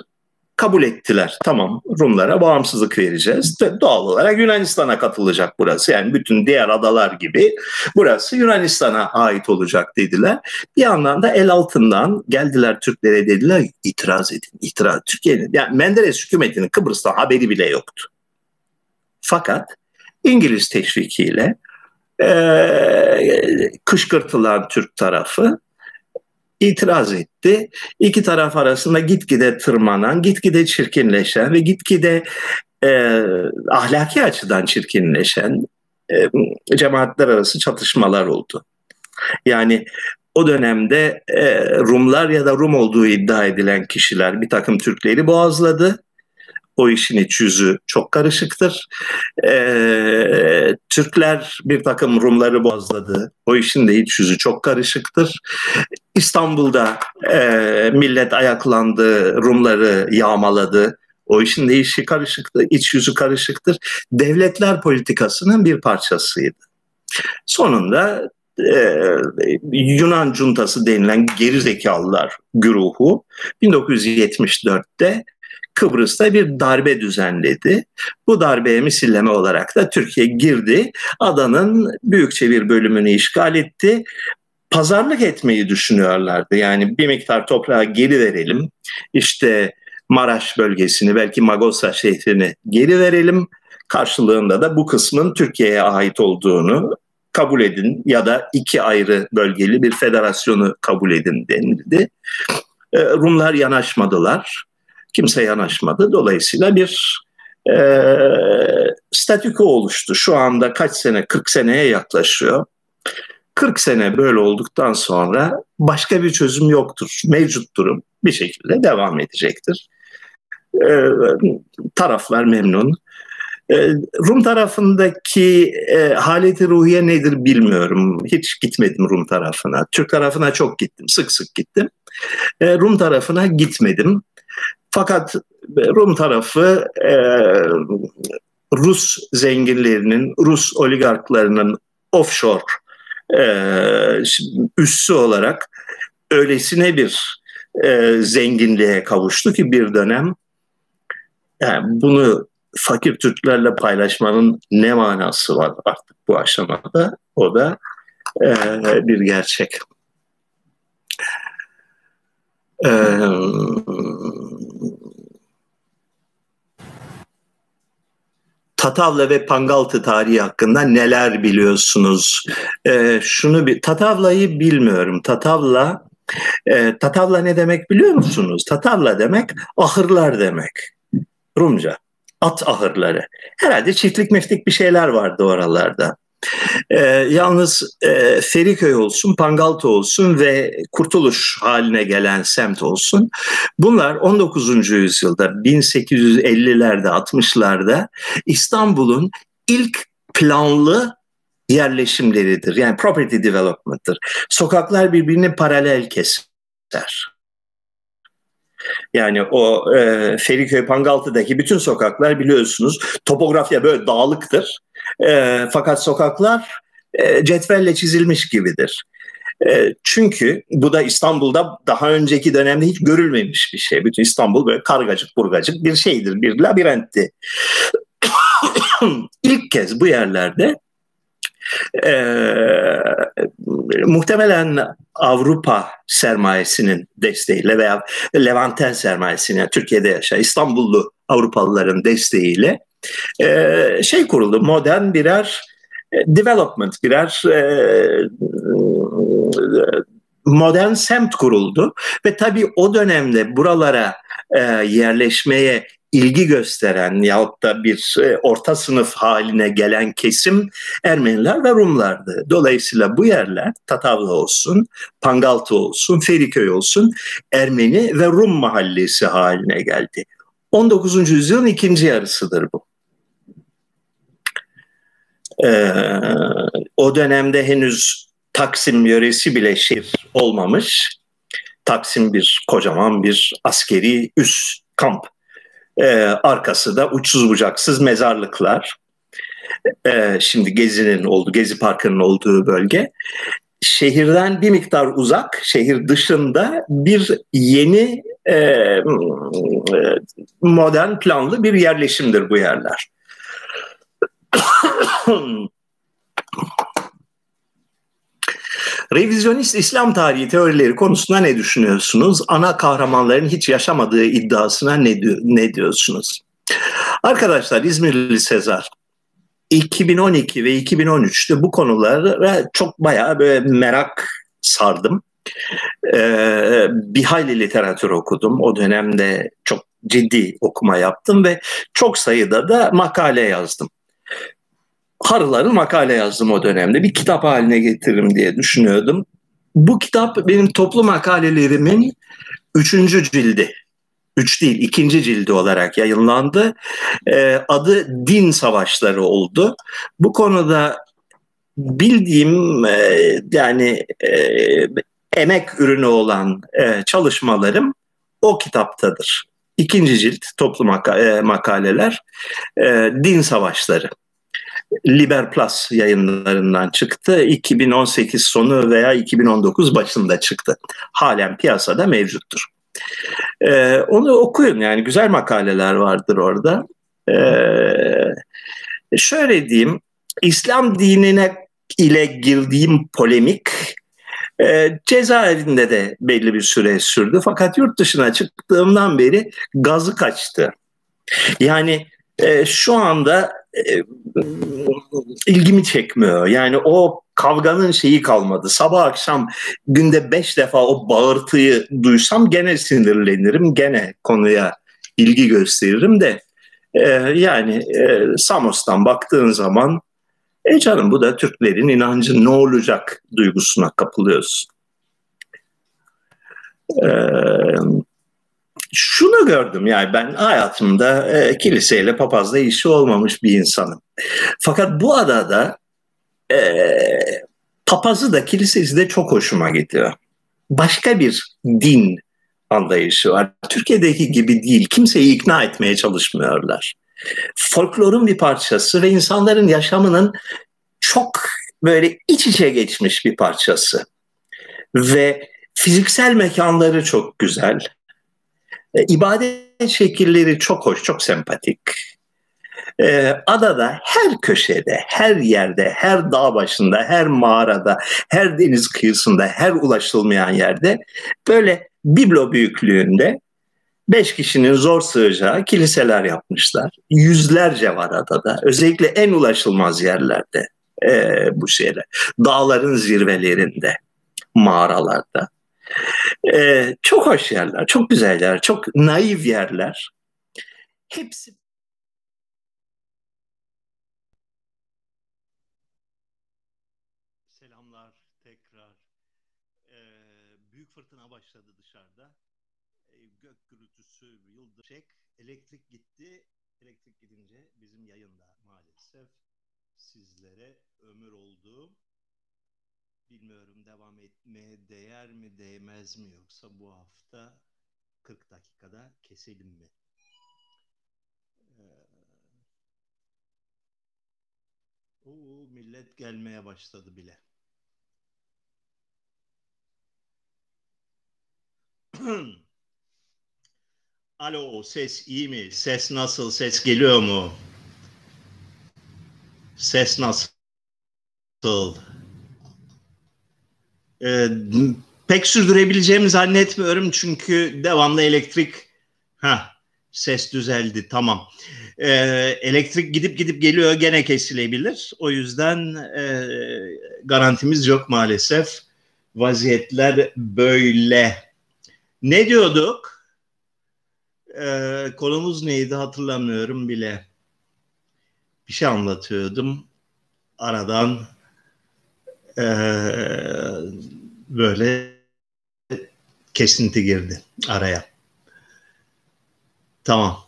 kabul ettiler. Tamam Rumlara bağımsızlık vereceğiz. Doğal olarak Yunanistan'a katılacak burası. Yani bütün diğer adalar gibi burası Yunanistan'a ait olacak dediler. Bir yandan da el altından geldiler Türklere dediler itiraz edin. itiraz. Türkiye'nin yani Menderes hükümetinin Kıbrıs'ta haberi bile yoktu. Fakat İngiliz teşvikiyle e, kışkırtılan Türk tarafı itiraz etti. İki taraf arasında gitgide tırmanan, gitgide çirkinleşen ve gitgide e, ahlaki açıdan çirkinleşen e, cemaatler arası çatışmalar oldu. Yani o dönemde e, Rumlar ya da Rum olduğu iddia edilen kişiler bir takım Türkleri boğazladı. O işin iç yüzü çok karışıktır. Ee, Türkler bir takım Rumları boğazladı. O işin de iç yüzü çok karışıktır. İstanbul'da e, millet ayaklandı, Rumları yağmaladı. O işin de işi karışıktı, iç yüzü karışıktır. Devletler politikasının bir parçasıydı. Sonunda e, Yunan cuntası denilen gerizekalılar güruhu 1974'te Kıbrıs'ta bir darbe düzenledi. Bu darbeye misilleme olarak da Türkiye girdi. Adanın büyükçe bir bölümünü işgal etti. Pazarlık etmeyi düşünüyorlardı. Yani bir miktar toprağı geri verelim. İşte Maraş bölgesini belki Magosa şehrini geri verelim. Karşılığında da bu kısmın Türkiye'ye ait olduğunu kabul edin ya da iki ayrı bölgeli bir federasyonu kabul edin denildi. Ee, Rumlar yanaşmadılar. Kimse yanaşmadı. Dolayısıyla bir e, statüko oluştu. Şu anda kaç sene, 40 seneye yaklaşıyor. 40 sene böyle olduktan sonra başka bir çözüm yoktur. Mevcut durum bir şekilde devam edecektir. E, taraflar memnun. E, Rum tarafındaki e, haleti ruhiye nedir bilmiyorum. Hiç gitmedim Rum tarafına. Türk tarafına çok gittim, sık sık gittim. E, Rum tarafına gitmedim. Fakat Rum tarafı e, Rus zenginlerinin, Rus oligarklarının offshore e, üssü olarak öylesine bir e, zenginliğe kavuştu ki bir dönem yani bunu fakir Türklerle paylaşmanın ne manası var artık bu aşamada? O da e, bir gerçek. E, Tatavla ve Pangaltı tarihi hakkında neler biliyorsunuz? E, şunu bir Tatavla'yı bilmiyorum. Tatavla e, Tatavla ne demek biliyor musunuz? Tatavla demek ahırlar demek. Rumca. At ahırları. Herhalde çiftlik meftik bir şeyler vardı oralarda. E, yalnız e, Feriköy olsun, Pangaltı olsun ve Kurtuluş haline gelen semt olsun. Bunlar 19. yüzyılda 1850'lerde 60'larda İstanbul'un ilk planlı yerleşimleridir. Yani property development'tır. Sokaklar birbirine paralel keser. Yani o e, Feriköy Pangaltı'daki bütün sokaklar biliyorsunuz topografya böyle dağlıktır. E, fakat sokaklar e, cetvelle çizilmiş gibidir. E, çünkü bu da İstanbul'da daha önceki dönemde hiç görülmemiş bir şey. Bütün İstanbul böyle kargacık burgacık bir şeydir, bir labirentti. İlk kez bu yerlerde e, muhtemelen Avrupa sermayesinin desteğiyle veya Levanten sermayesinin yani Türkiye'de yaşayan İstanbullu Avrupalıların desteğiyle e, şey kuruldu modern birer e, development birer e, modern semt kuruldu ve tabii o dönemde buralara e, yerleşmeye ilgi gösteren yahut da bir e, orta sınıf haline gelen kesim Ermeniler ve Rumlardı. Dolayısıyla bu yerler Tatavla olsun, Pangaltı olsun, Feriköy olsun Ermeni ve Rum mahallesi haline geldi. 19. yüzyılın ikinci yarısıdır bu. Ee, o dönemde henüz Taksim yöresi bile şehir olmamış. Taksim bir kocaman bir askeri üs kamp e, arkası da uçsuz bucaksız mezarlıklar. E, şimdi Gezi'nin olduğu, Gezi Parkı'nın olduğu bölge. Şehirden bir miktar uzak, şehir dışında bir yeni e, modern planlı bir yerleşimdir bu yerler. Revizyonist İslam tarihi teorileri konusunda ne düşünüyorsunuz? Ana kahramanların hiç yaşamadığı iddiasına ne, ne diyorsunuz? Arkadaşlar İzmirli Sezar 2012 ve 2013'te bu konulara çok bayağı böyle merak sardım. Ee, bir hayli literatür okudum. O dönemde çok ciddi okuma yaptım ve çok sayıda da makale yazdım. Harıların makale yazdım o dönemde. Bir kitap haline getiririm diye düşünüyordum. Bu kitap benim toplu makalelerimin üçüncü cildi. Üç değil, ikinci cildi olarak yayınlandı. Ee, adı Din Savaşları oldu. Bu konuda bildiğim e, yani e, emek ürünü olan e, çalışmalarım o kitaptadır. İkinci cilt toplu e, makaleler e, Din Savaşları. Liber Plus yayınlarından çıktı. 2018 sonu veya 2019 başında çıktı. Halen piyasada mevcuttur. Ee, onu okuyun yani güzel makaleler vardır orada. Ee, şöyle diyeyim, İslam dinine ile girdiğim polemik e, cezaevinde de belli bir süre sürdü. Fakat yurt dışına çıktığımdan beri gazı kaçtı. Yani e, şu anda ilgimi çekmiyor. Yani o kavganın şeyi kalmadı. Sabah akşam günde beş defa o bağırtıyı duysam gene sinirlenirim. Gene konuya ilgi gösteririm de e, yani e, Samos'tan baktığın zaman e canım bu da Türklerin inancı ne olacak duygusuna kapılıyorsun. Eee şunu gördüm yani ben hayatımda e, kiliseyle papazla işi olmamış bir insanım. Fakat bu adada e, papazı da kilisesi de çok hoşuma gidiyor. Başka bir din anlayışı var. Türkiye'deki gibi değil. Kimseyi ikna etmeye çalışmıyorlar. Folklorun bir parçası ve insanların yaşamının çok böyle iç içe geçmiş bir parçası. Ve fiziksel mekanları çok güzel. E, ibadet şekilleri çok hoş, çok sempatik. E, adada her köşede, her yerde, her dağ başında, her mağarada, her deniz kıyısında, her ulaşılmayan yerde böyle biblo büyüklüğünde beş kişinin zor sığacağı kiliseler yapmışlar. Yüzlerce var adada. Özellikle en ulaşılmaz yerlerde e, bu şeyler. Dağların zirvelerinde, mağaralarda. Ee, çok hoş yerler, çok güzel yerler, çok naif yerler. Hepsi Selamlar tekrar. Ee, büyük fırtına başladı dışarıda. Ee, gök gürültüsü, yıldırım, elektrik gitti. Elektrik gidince bizim yayında maalesef sizlere ömür oldu. Bilmiyorum devam etmeye değer değmez mi yoksa bu hafta 40 dakikada keselim mi? Ee, oo, millet gelmeye başladı bile. Alo ses iyi mi? Ses nasıl? Ses geliyor mu? Ses nasıl? Ee, pek sürdürebileceğimi zannetmiyorum çünkü devamlı elektrik ha ses düzeldi tamam. Ee, elektrik gidip gidip geliyor gene kesilebilir. O yüzden e, garantimiz yok maalesef. Vaziyetler böyle. Ne diyorduk? Ee, konumuz neydi hatırlamıyorum bile. Bir şey anlatıyordum. Aradan e, böyle kesinti girdi araya. Tamam.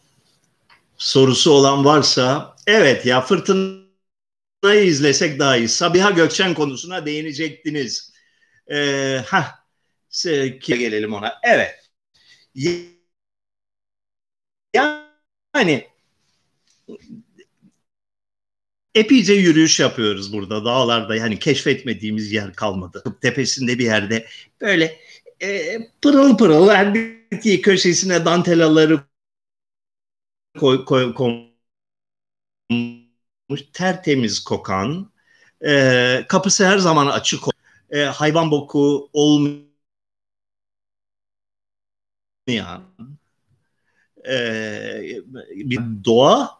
Sorusu olan varsa evet ya fırtınayı izlesek daha iyi. Sabiha Gökçen konusuna değinecektiniz. Ee, ha gelelim ona. Evet. Yani epeyce yürüyüş yapıyoruz burada dağlarda yani keşfetmediğimiz yer kalmadı. Tepesinde bir yerde böyle e, pırıl pırıl her bir köşesine dantelaları koy, koy, konmuş tertemiz kokan e, kapısı her zaman açık e, hayvan boku olmayan e, bir doğa.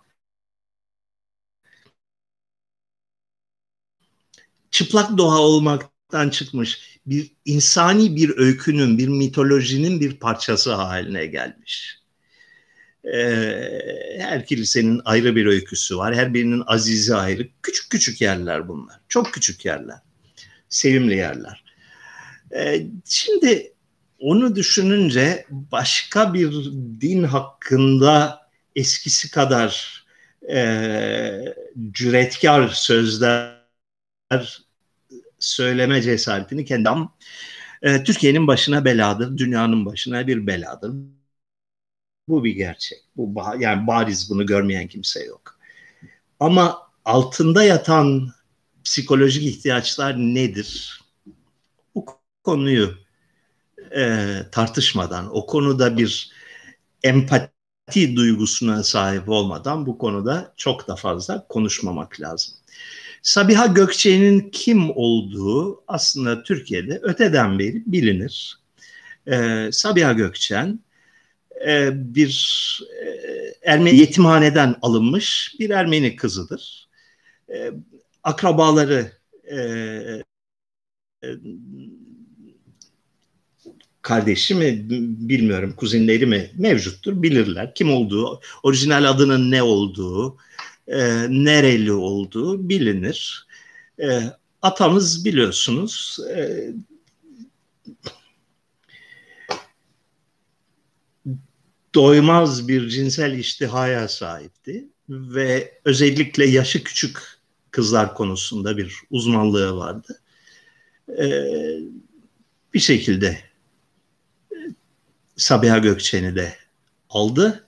Çıplak doğa olmaktan çıkmış bir insani bir öykünün, bir mitolojinin bir parçası haline gelmiş. her kilisenin ayrı bir öyküsü var. Her birinin azizi ayrı. Küçük küçük yerler bunlar. Çok küçük yerler. Sevimli yerler. Şimdi onu düşününce başka bir din hakkında eskisi kadar e, cüretkar sözler söyleme cesaretini kendim e, Türkiye'nin başına beladır, dünyanın başına bir beladır. Bu bir gerçek. Bu yani bariz bunu görmeyen kimse yok. Ama altında yatan psikolojik ihtiyaçlar nedir? Bu konuyu e, tartışmadan, o konuda bir empati duygusuna sahip olmadan bu konuda çok da fazla konuşmamak lazım. Sabiha Gökçe'nin kim olduğu aslında Türkiye'de öteden beri bilinir. Ee, Sabiha Gökçen e, bir e, Ermeni yetimhaneden alınmış bir Ermeni kızıdır. E, akrabaları e, e, kardeşi mi bilmiyorum kuzinleri mi mevcuttur bilirler kim olduğu orijinal adının ne olduğu e, nereli olduğu bilinir. E, atamız biliyorsunuz e, doymaz bir cinsel iştihaya sahipti ve özellikle yaşı küçük kızlar konusunda bir uzmanlığı vardı. Ee, bir şekilde Sabiha Gökçen'i de aldı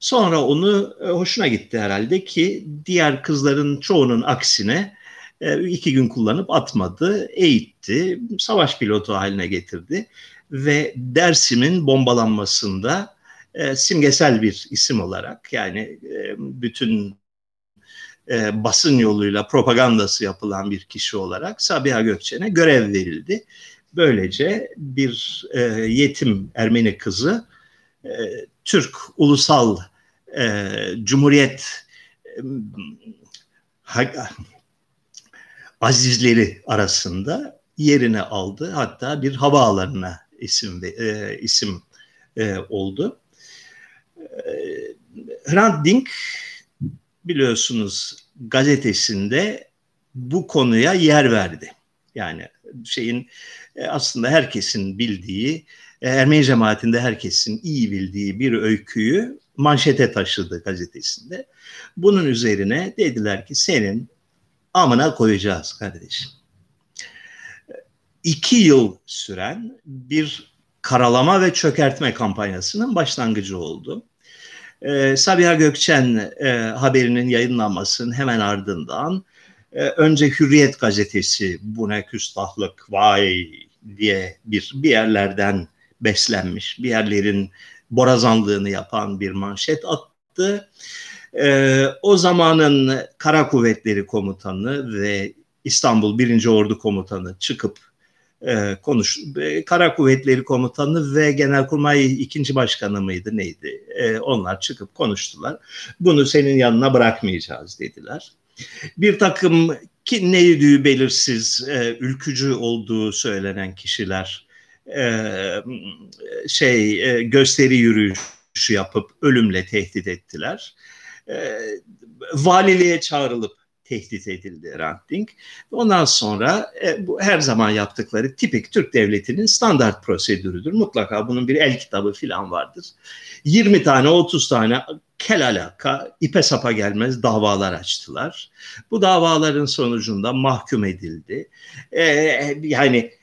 Sonra onu e, hoşuna gitti herhalde ki diğer kızların çoğunun aksine e, iki gün kullanıp atmadı, eğitti, savaş pilotu haline getirdi ve Dersim'in bombalanmasında e, simgesel bir isim olarak yani bütün basın yoluyla propagandası yapılan bir kişi olarak Sabiha Gökçen'e görev verildi. Böylece bir yetim Ermeni kızı Türk ulusal e, Cumhuriyet e, azizleri arasında yerini aldı. Hatta bir havaalanına isim e, isim e, oldu. E, Hrant Dink biliyorsunuz gazetesinde bu konuya yer verdi. Yani şeyin e, aslında herkesin bildiği, Ermeni cemaatinde herkesin iyi bildiği bir öyküyü manşete taşıdı gazetesinde. Bunun üzerine dediler ki senin amına koyacağız kardeşim. İki yıl süren bir karalama ve çökertme kampanyasının başlangıcı oldu. Ee, Sabiha Gökçen e, haberinin yayınlanmasının hemen ardından e, önce Hürriyet gazetesi bu ne küstahlık vay diye bir bir yerlerden beslenmiş, bir yerlerin borazanlığını yapan bir manşet attı. E, o zamanın Kara Kuvvetleri Komutanı ve İstanbul 1. Ordu Komutanı çıkıp e, konuş e, Kara Kuvvetleri Komutanı ve Genelkurmay ikinci başkanı mıydı neydi? E, onlar çıkıp konuştular. Bunu senin yanına bırakmayacağız dediler. Bir takım ki neydi belirsiz, e, ülkücü olduğu söylenen kişiler e, şey e, gösteri yürüyüşü yapıp ölümle tehdit ettiler. E, valiliğe çağrılıp tehdit edildi Ranting. Ondan sonra bu her zaman yaptıkları tipik Türk devletinin standart prosedürüdür. Mutlaka bunun bir el kitabı falan vardır. 20 tane 30 tane kel alaka ipe sapa gelmez davalar açtılar. Bu davaların sonucunda mahkum edildi. E, yani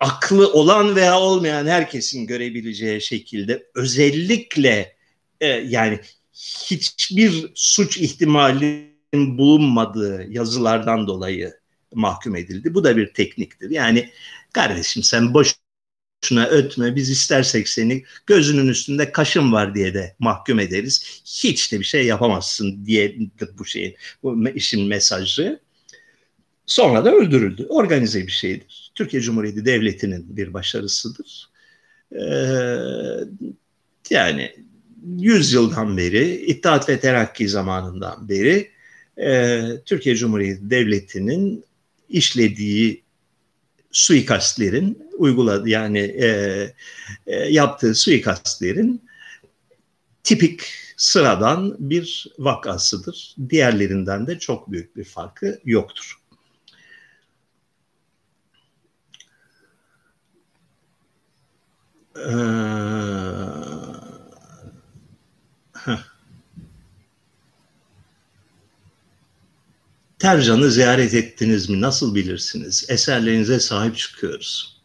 aklı olan veya olmayan herkesin görebileceği şekilde özellikle e, yani hiçbir suç ihtimalinin bulunmadığı yazılardan dolayı mahkum edildi. Bu da bir tekniktir. Yani kardeşim sen boşuna ötme biz istersek seni gözünün üstünde kaşın var diye de mahkum ederiz. Hiç de bir şey yapamazsın diye bu şeyin bu işin mesajı. Sonra da öldürüldü. Organize bir şeydir. Türkiye Cumhuriyeti Devleti'nin bir başarısıdır. Ee, yani 100 yıldan beri, İttihat ve Terakki zamanından beri e, Türkiye Cumhuriyeti Devleti'nin işlediği suikastlerin uyguladığı yani e, e, yaptığı suikastlerin tipik sıradan bir vakasıdır. Diğerlerinden de çok büyük bir farkı yoktur. Ee, Tercan'ı ziyaret ettiniz mi? Nasıl bilirsiniz? Eserlerinize sahip çıkıyoruz.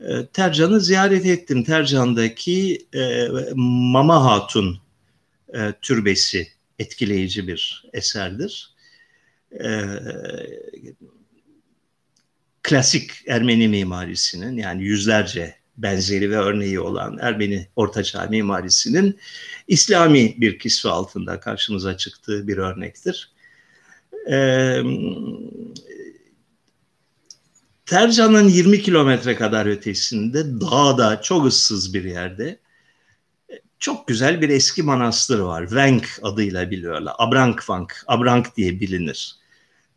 Ee, Tercan'ı ziyaret ettim. Tercan'daki e, Mama Hatun e, türbesi etkileyici bir eserdir. E, klasik Ermeni mimarisinin yani yüzlerce benzeri ve örneği olan Ermeni Ortaçağ mimarisinin İslami bir kisve altında karşımıza çıktığı bir örnektir. Ee, Tercan'ın 20 kilometre kadar ötesinde dağda çok ıssız bir yerde çok güzel bir eski manastır var. Venk adıyla biliyorlar. Abrankvank, Abrank diye bilinir.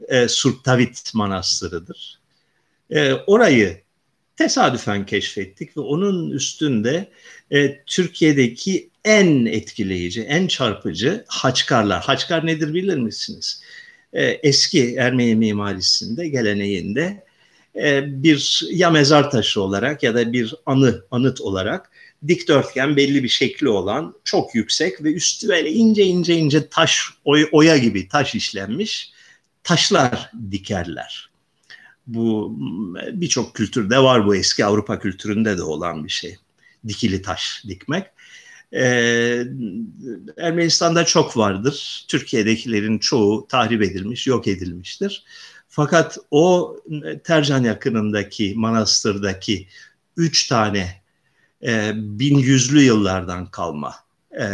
E, Surtavit Manastırı'dır. E, orayı tesadüfen keşfettik ve onun üstünde e, Türkiye'deki en etkileyici, en çarpıcı haçkarlar. Haçkar nedir bilir misiniz? E, eski Ermeni mimarisinde, geleneğinde e, bir ya mezar taşı olarak ya da bir anı, anıt olarak dikdörtgen belli bir şekli olan çok yüksek ve üstü böyle ince ince ince taş oya gibi taş işlenmiş taşlar dikerler. Bu birçok kültürde var bu eski Avrupa kültüründe de olan bir şey. Dikili taş dikmek. Ee, Ermenistan'da çok vardır. Türkiye'dekilerin çoğu tahrip edilmiş, yok edilmiştir. Fakat o Tercan yakınındaki manastırdaki üç tane e, bin yüzlü yıllardan kalma e,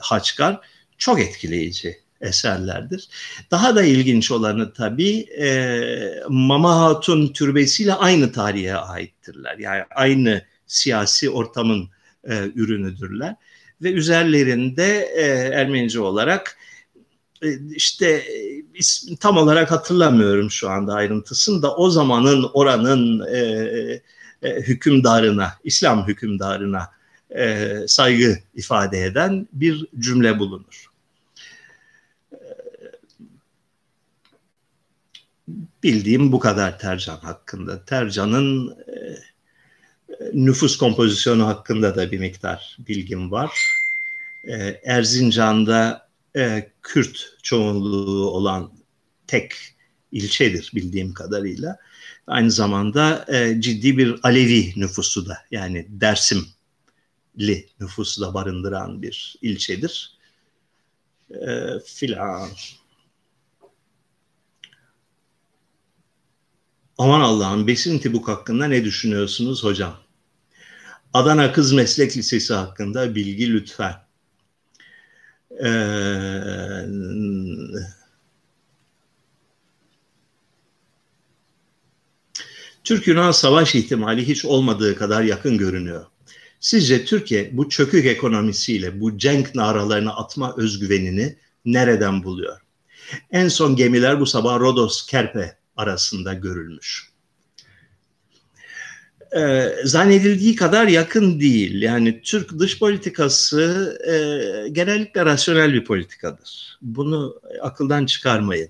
Haçkar çok etkileyici eserlerdir. Daha da ilginç olanı tabii e, Mama Hatun türbesiyle aynı tarihe aittirler. Yani aynı siyasi ortamın e, ürünüdürler. Ve üzerlerinde e, Ermenice olarak e, işte ismi tam olarak hatırlamıyorum şu anda ayrıntısını da o zamanın oranın e, e, hükümdarına, İslam hükümdarına e, saygı ifade eden bir cümle bulunur. Bildiğim bu kadar Tercan hakkında. Tercan'ın e, nüfus kompozisyonu hakkında da bir miktar bilgim var. E, Erzincan'da e, Kürt çoğunluğu olan tek ilçedir bildiğim kadarıyla. Aynı zamanda e, ciddi bir Alevi nüfusu da yani Dersimli nüfusu da barındıran bir ilçedir. E, filan. Aman Allah'ım Besin Tibuk hakkında ne düşünüyorsunuz hocam? Adana Kız Meslek Lisesi hakkında bilgi lütfen. Ee, Türk-Yunan savaş ihtimali hiç olmadığı kadar yakın görünüyor. Sizce Türkiye bu çökük ekonomisiyle bu cenk naralarını atma özgüvenini nereden buluyor? En son gemiler bu sabah Rodos-Kerpe arasında görülmüş. Ee, zannedildiği kadar yakın değil. Yani Türk dış politikası e, genellikle rasyonel bir politikadır. Bunu akıldan çıkarmayın.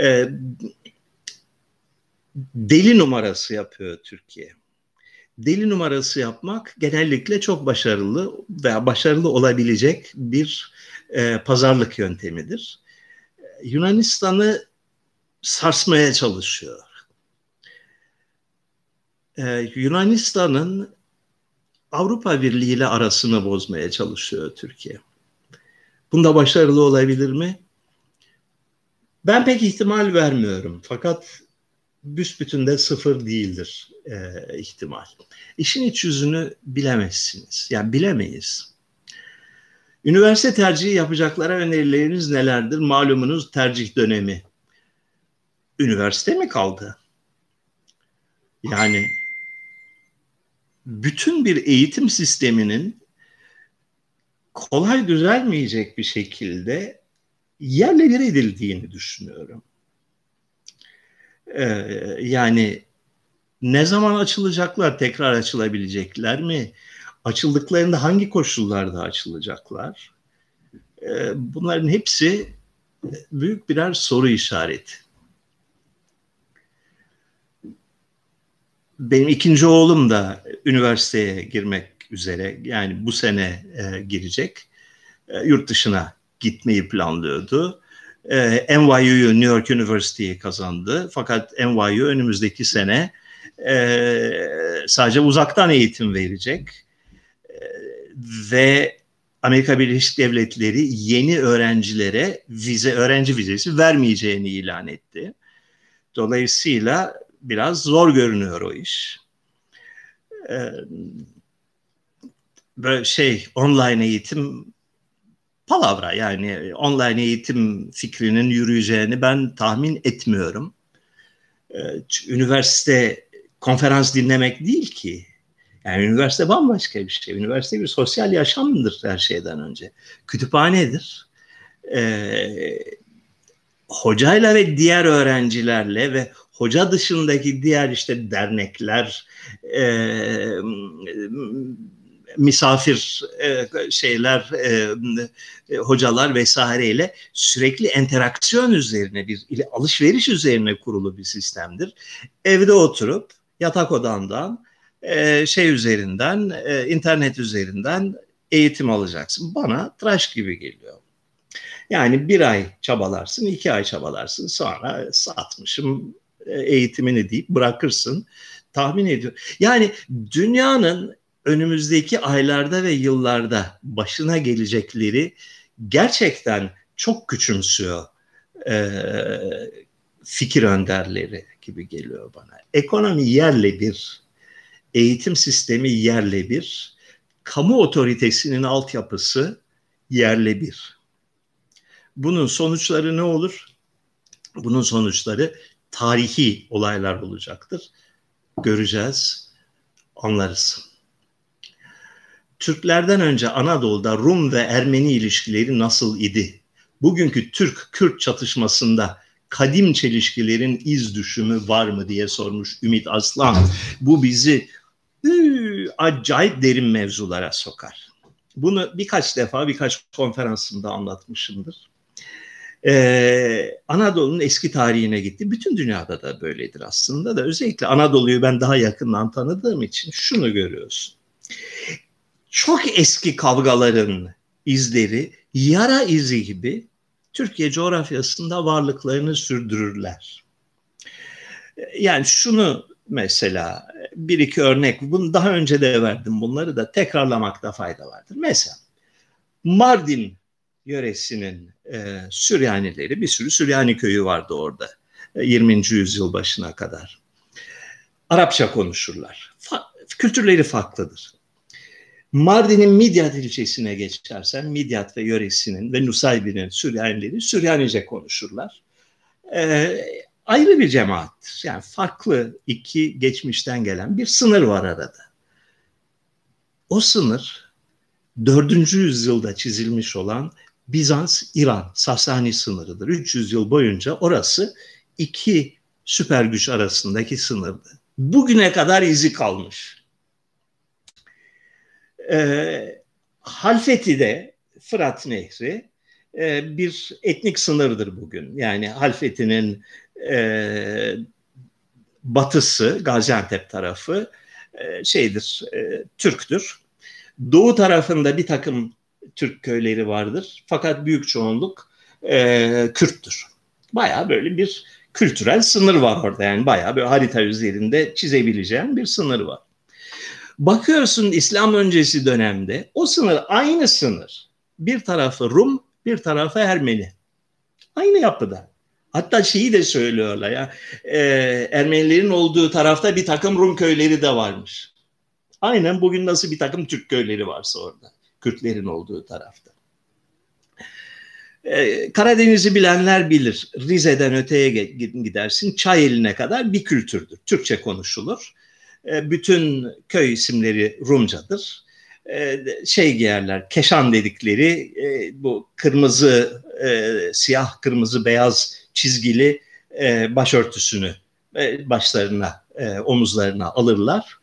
E, deli numarası yapıyor Türkiye. Deli numarası yapmak genellikle çok başarılı veya başarılı olabilecek bir e, pazarlık yöntemidir. Yunanistan'ı sarsmaya çalışıyor. Ee, Yunanistan'ın Avrupa Birliği ile arasını bozmaya çalışıyor Türkiye. Bunda başarılı olabilir mi? Ben pek ihtimal vermiyorum. Fakat büsbütün de sıfır değildir e, ihtimal. İşin iç yüzünü bilemezsiniz. Yani bilemeyiz. Üniversite tercihi yapacaklara önerileriniz nelerdir? Malumunuz tercih dönemi. Üniversite mi kaldı? Yani bütün bir eğitim sisteminin kolay düzelmeyecek bir şekilde yerle bir edildiğini düşünüyorum. Ee, yani ne zaman açılacaklar, tekrar açılabilecekler mi? Açıldıklarında hangi koşullarda açılacaklar? E, bunların hepsi büyük birer soru işareti. Benim ikinci oğlum da üniversiteye girmek üzere yani bu sene e, girecek. E, yurt dışına gitmeyi planlıyordu. E, NYU'yu New York University'yi kazandı. Fakat NYU önümüzdeki sene e, sadece uzaktan eğitim verecek. E, ve Amerika Birleşik Devletleri yeni öğrencilere vize öğrenci vizesi vermeyeceğini ilan etti. Dolayısıyla biraz zor görünüyor o iş. Ee, böyle şey online eğitim palavra yani online eğitim fikrinin yürüyeceğini ben tahmin etmiyorum. Ee, üniversite konferans dinlemek değil ki. Yani üniversite bambaşka bir şey. Üniversite bir sosyal yaşamdır her şeyden önce. Kütüphanedir. Ee, hocayla ve diğer öğrencilerle ve hoca dışındaki diğer işte dernekler, e, misafir e, şeyler, e, e, hocalar vesaireyle sürekli interaksiyon üzerine bir alışveriş üzerine kurulu bir sistemdir. Evde oturup yatak odandan e, şey üzerinden, e, internet üzerinden eğitim alacaksın. Bana tıraş gibi geliyor. Yani bir ay çabalarsın, iki ay çabalarsın. Sonra satmışım eğitimini deyip bırakırsın. Tahmin ediyorum. Yani dünyanın önümüzdeki aylarda ve yıllarda başına gelecekleri gerçekten çok küçümsüyor e, fikir önderleri gibi geliyor bana. Ekonomi yerle bir, eğitim sistemi yerle bir, kamu otoritesinin altyapısı yerle bir. Bunun sonuçları ne olur? Bunun sonuçları tarihi olaylar olacaktır. Göreceğiz, anlarız. Türklerden önce Anadolu'da Rum ve Ermeni ilişkileri nasıl idi? Bugünkü Türk-Kürt çatışmasında kadim çelişkilerin iz düşümü var mı diye sormuş Ümit Aslan. Bu bizi ıı, acayip derin mevzulara sokar. Bunu birkaç defa birkaç konferansımda anlatmışımdır. Ee, Anadolu'nun eski tarihine gitti. Bütün dünyada da böyledir aslında da. Özellikle Anadolu'yu ben daha yakından tanıdığım için şunu görüyorsun. Çok eski kavgaların izleri yara izi gibi Türkiye coğrafyasında varlıklarını sürdürürler. Yani şunu mesela bir iki örnek, bunu daha önce de verdim bunları da tekrarlamakta fayda vardır. Mesela Mardin yöresinin e, Süryanileri, bir sürü Süryani köyü vardı orada 20. E, yüzyıl başına kadar. Arapça konuşurlar. Fa- kültürleri farklıdır. Mardin'in Midyat ilçesine geçersen Midyat ve yöresinin ve Nusaybi'nin Süryanileri Süryanice konuşurlar. Ee, ayrı bir cemaattir. Yani farklı iki geçmişten gelen bir sınır var arada. O sınır 4. yüzyılda çizilmiş olan Bizans-İran Sasani sınırıdır. 300 yıl boyunca orası iki süper güç arasındaki sınırdı. Bugüne kadar izi kalmış e, Halfeti'de Fırat Nehri e, bir etnik sınırdır bugün. Yani Halfeti'nin e, batısı Gaziantep tarafı e, şeydir, e, Türktür. Doğu tarafında bir takım Türk köyleri vardır. Fakat büyük çoğunluk e, Kürttür. Baya böyle bir kültürel sınır var orada. Yani baya böyle harita üzerinde çizebileceğin bir sınır var. Bakıyorsun İslam öncesi dönemde o sınır aynı sınır. Bir tarafı Rum, bir tarafı Ermeni. Aynı yapıda. Hatta şeyi de söylüyorlar ya e, Ermenilerin olduğu tarafta bir takım Rum köyleri de varmış. Aynen bugün nasıl bir takım Türk köyleri varsa orada. Kürtlerin olduğu tarafta. Ee, Karadeniz'i bilenler bilir. Rize'den öteye gidersin çay kadar bir kültürdür. Türkçe konuşulur. E, bütün köy isimleri Rumcadır. E, şey giyerler, keşan dedikleri e, bu kırmızı, siyah, kırmızı, beyaz çizgili başörtüsünü başlarına, omuzlarına alırlar.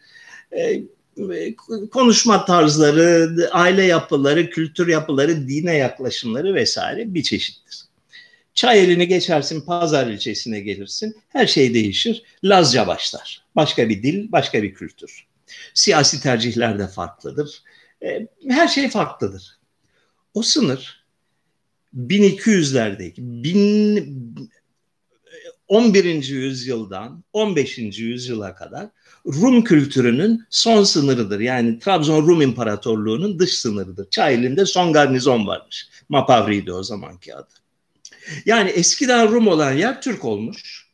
Konuşma tarzları, aile yapıları, kültür yapıları, dine yaklaşımları vesaire bir çeşittir. Çay elini geçersin, pazar ilçesine gelirsin, her şey değişir. Lazca başlar. Başka bir dil, başka bir kültür. Siyasi tercihler de farklıdır. E, her şey farklıdır. O sınır 1200'lerdeki, 11. yüzyıldan 15. yüzyıla kadar Rum kültürünün son sınırıdır. Yani Trabzon Rum İmparatorluğu'nun dış sınırıdır. Çayeli'nde son garnizon varmış. Mapavri'ydi o zamanki adı. Yani eskiden Rum olan yer Türk olmuş.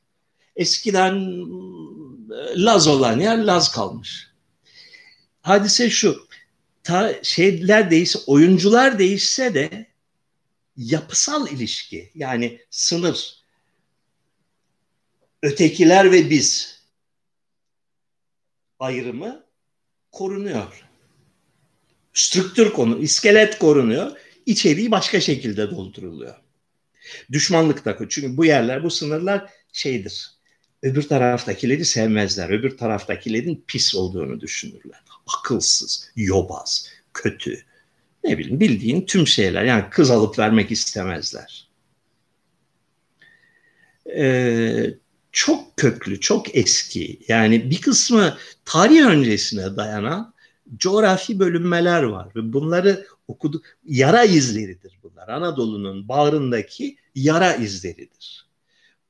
Eskiden e, Laz olan yer Laz kalmış. Hadise şu. Ta, şeyler değişse, oyuncular değişse de yapısal ilişki yani sınır, ötekiler ve biz ayrımı korunuyor. Strüktür konu, iskelet korunuyor. İçeriği başka şekilde dolduruluyor. Düşmanlık da çünkü bu yerler, bu sınırlar şeydir. Öbür taraftakileri sevmezler. Öbür taraftakilerin pis olduğunu düşünürler. Akılsız, yobaz, kötü. Ne bileyim bildiğin tüm şeyler. Yani kız alıp vermek istemezler. Ee, çok köklü, çok eski. Yani bir kısmı tarih öncesine dayanan coğrafi bölünmeler var ve bunları okudu yara izleridir bunlar. Anadolu'nun bağrındaki yara izleridir.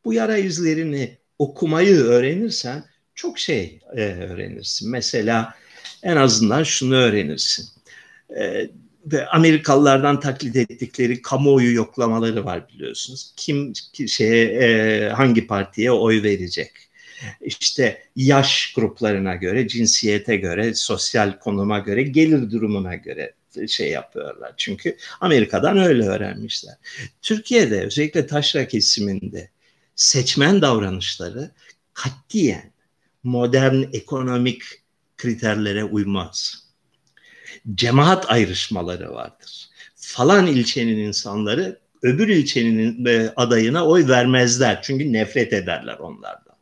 Bu yara izlerini okumayı öğrenirsen çok şey e, öğrenirsin. Mesela en azından şunu öğrenirsin. E, Amerikalılardan taklit ettikleri kamuoyu yoklamaları var biliyorsunuz. Kim şeye e, hangi partiye oy verecek? İşte yaş gruplarına göre, cinsiyete göre, sosyal konuma göre, gelir durumuna göre şey yapıyorlar. Çünkü Amerika'dan öyle öğrenmişler. Türkiye'de özellikle taşra kesiminde seçmen davranışları katiyen modern ekonomik kriterlere uymaz cemaat ayrışmaları vardır. Falan ilçenin insanları öbür ilçenin e, adayına oy vermezler. Çünkü nefret ederler onlardan.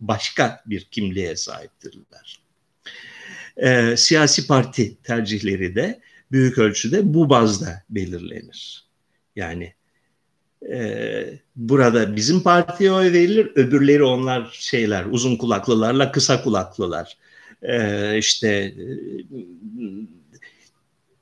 Başka bir kimliğe sahiptirler. E, siyasi parti tercihleri de büyük ölçüde bu bazda belirlenir. Yani e, burada bizim partiye oy verilir, öbürleri onlar şeyler, uzun kulaklılarla kısa kulaklılar e, işte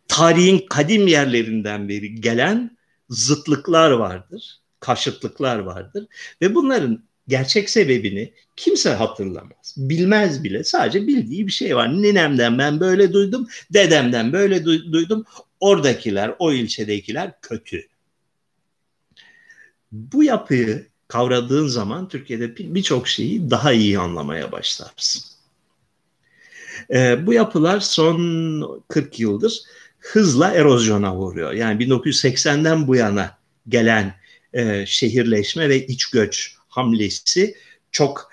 tarihin kadim yerlerinden beri gelen zıtlıklar vardır, karşıtlıklar vardır ve bunların gerçek sebebini kimse hatırlamaz. Bilmez bile. Sadece bildiği bir şey var. Ninemden ben böyle duydum, dedemden böyle duydum. Oradakiler, o ilçedekiler kötü. Bu yapıyı kavradığın zaman Türkiye'de birçok şeyi daha iyi anlamaya başlarsın. E, bu yapılar son 40 yıldır hızla erozyona uğruyor. Yani 1980'den bu yana gelen e, şehirleşme ve iç göç hamlesi çok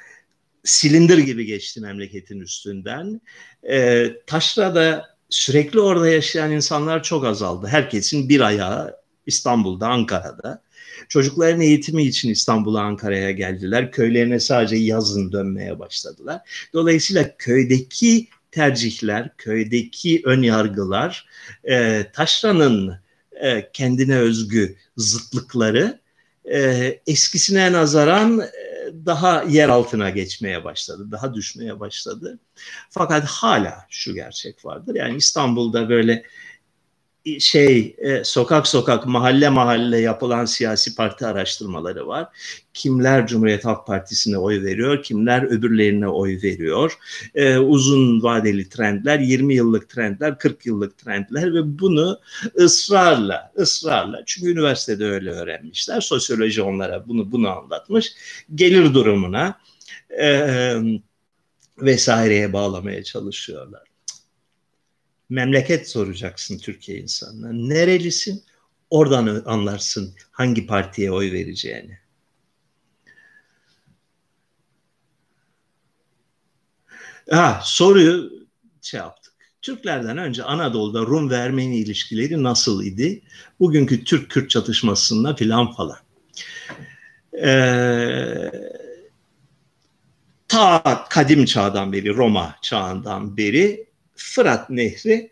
silindir gibi geçti memleketin üstünden. E, Taşra'da sürekli orada yaşayan insanlar çok azaldı. Herkesin bir ayağı İstanbul'da, Ankara'da. Çocukların eğitimi için İstanbul'a, Ankara'ya geldiler. Köylerine sadece yazın dönmeye başladılar. Dolayısıyla köydeki tercihler, köydeki ön yargılar, e, taşranın e, kendine özgü zıtlıkları e, eskisine nazaran e, daha yer altına geçmeye başladı, daha düşmeye başladı. Fakat hala şu gerçek vardır. Yani İstanbul'da böyle şey e, sokak sokak mahalle mahalle yapılan siyasi parti araştırmaları var. Kimler Cumhuriyet Halk Partisi'ne oy veriyor, kimler öbürlerine oy veriyor. E, uzun vadeli trendler, 20 yıllık trendler, 40 yıllık trendler ve bunu ısrarla, ısrarla çünkü üniversitede öyle öğrenmişler. Sosyoloji onlara bunu bunu anlatmış. Gelir durumuna e, vesaireye bağlamaya çalışıyorlar memleket soracaksın Türkiye insanına. Nerelisin? Oradan anlarsın hangi partiye oy vereceğini. Ha, soruyu şey yaptık. Türklerden önce Anadolu'da Rum ve Ermeni ilişkileri nasıl idi? Bugünkü Türk-Kürt çatışmasında filan falan. Ee, ta kadim çağdan beri, Roma çağından beri Fırat Nehri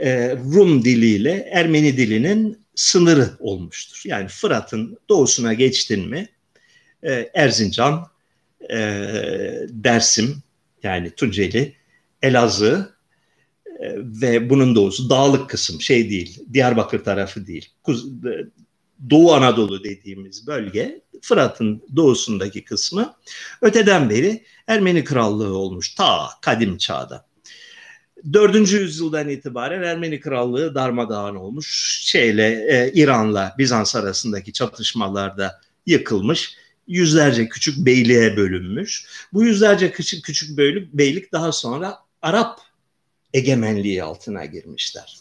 e, Rum diliyle Ermeni dilinin sınırı olmuştur. Yani Fırat'ın doğusuna geçtin mi e, Erzincan, e, Dersim yani Tunceli, Elazığ e, ve bunun doğusu dağlık kısım şey değil, Diyarbakır tarafı değil. Kuz, e, Doğu Anadolu dediğimiz bölge Fırat'ın doğusundaki kısmı öteden beri Ermeni krallığı olmuş ta kadim çağda. 4. yüzyıldan itibaren Ermeni krallığı darmadağın olmuş. Şeyle e, İran'la Bizans arasındaki çatışmalarda yıkılmış. Yüzlerce küçük beyliğe bölünmüş. Bu yüzlerce küçük küçük beylik, beylik daha sonra Arap egemenliği altına girmişler.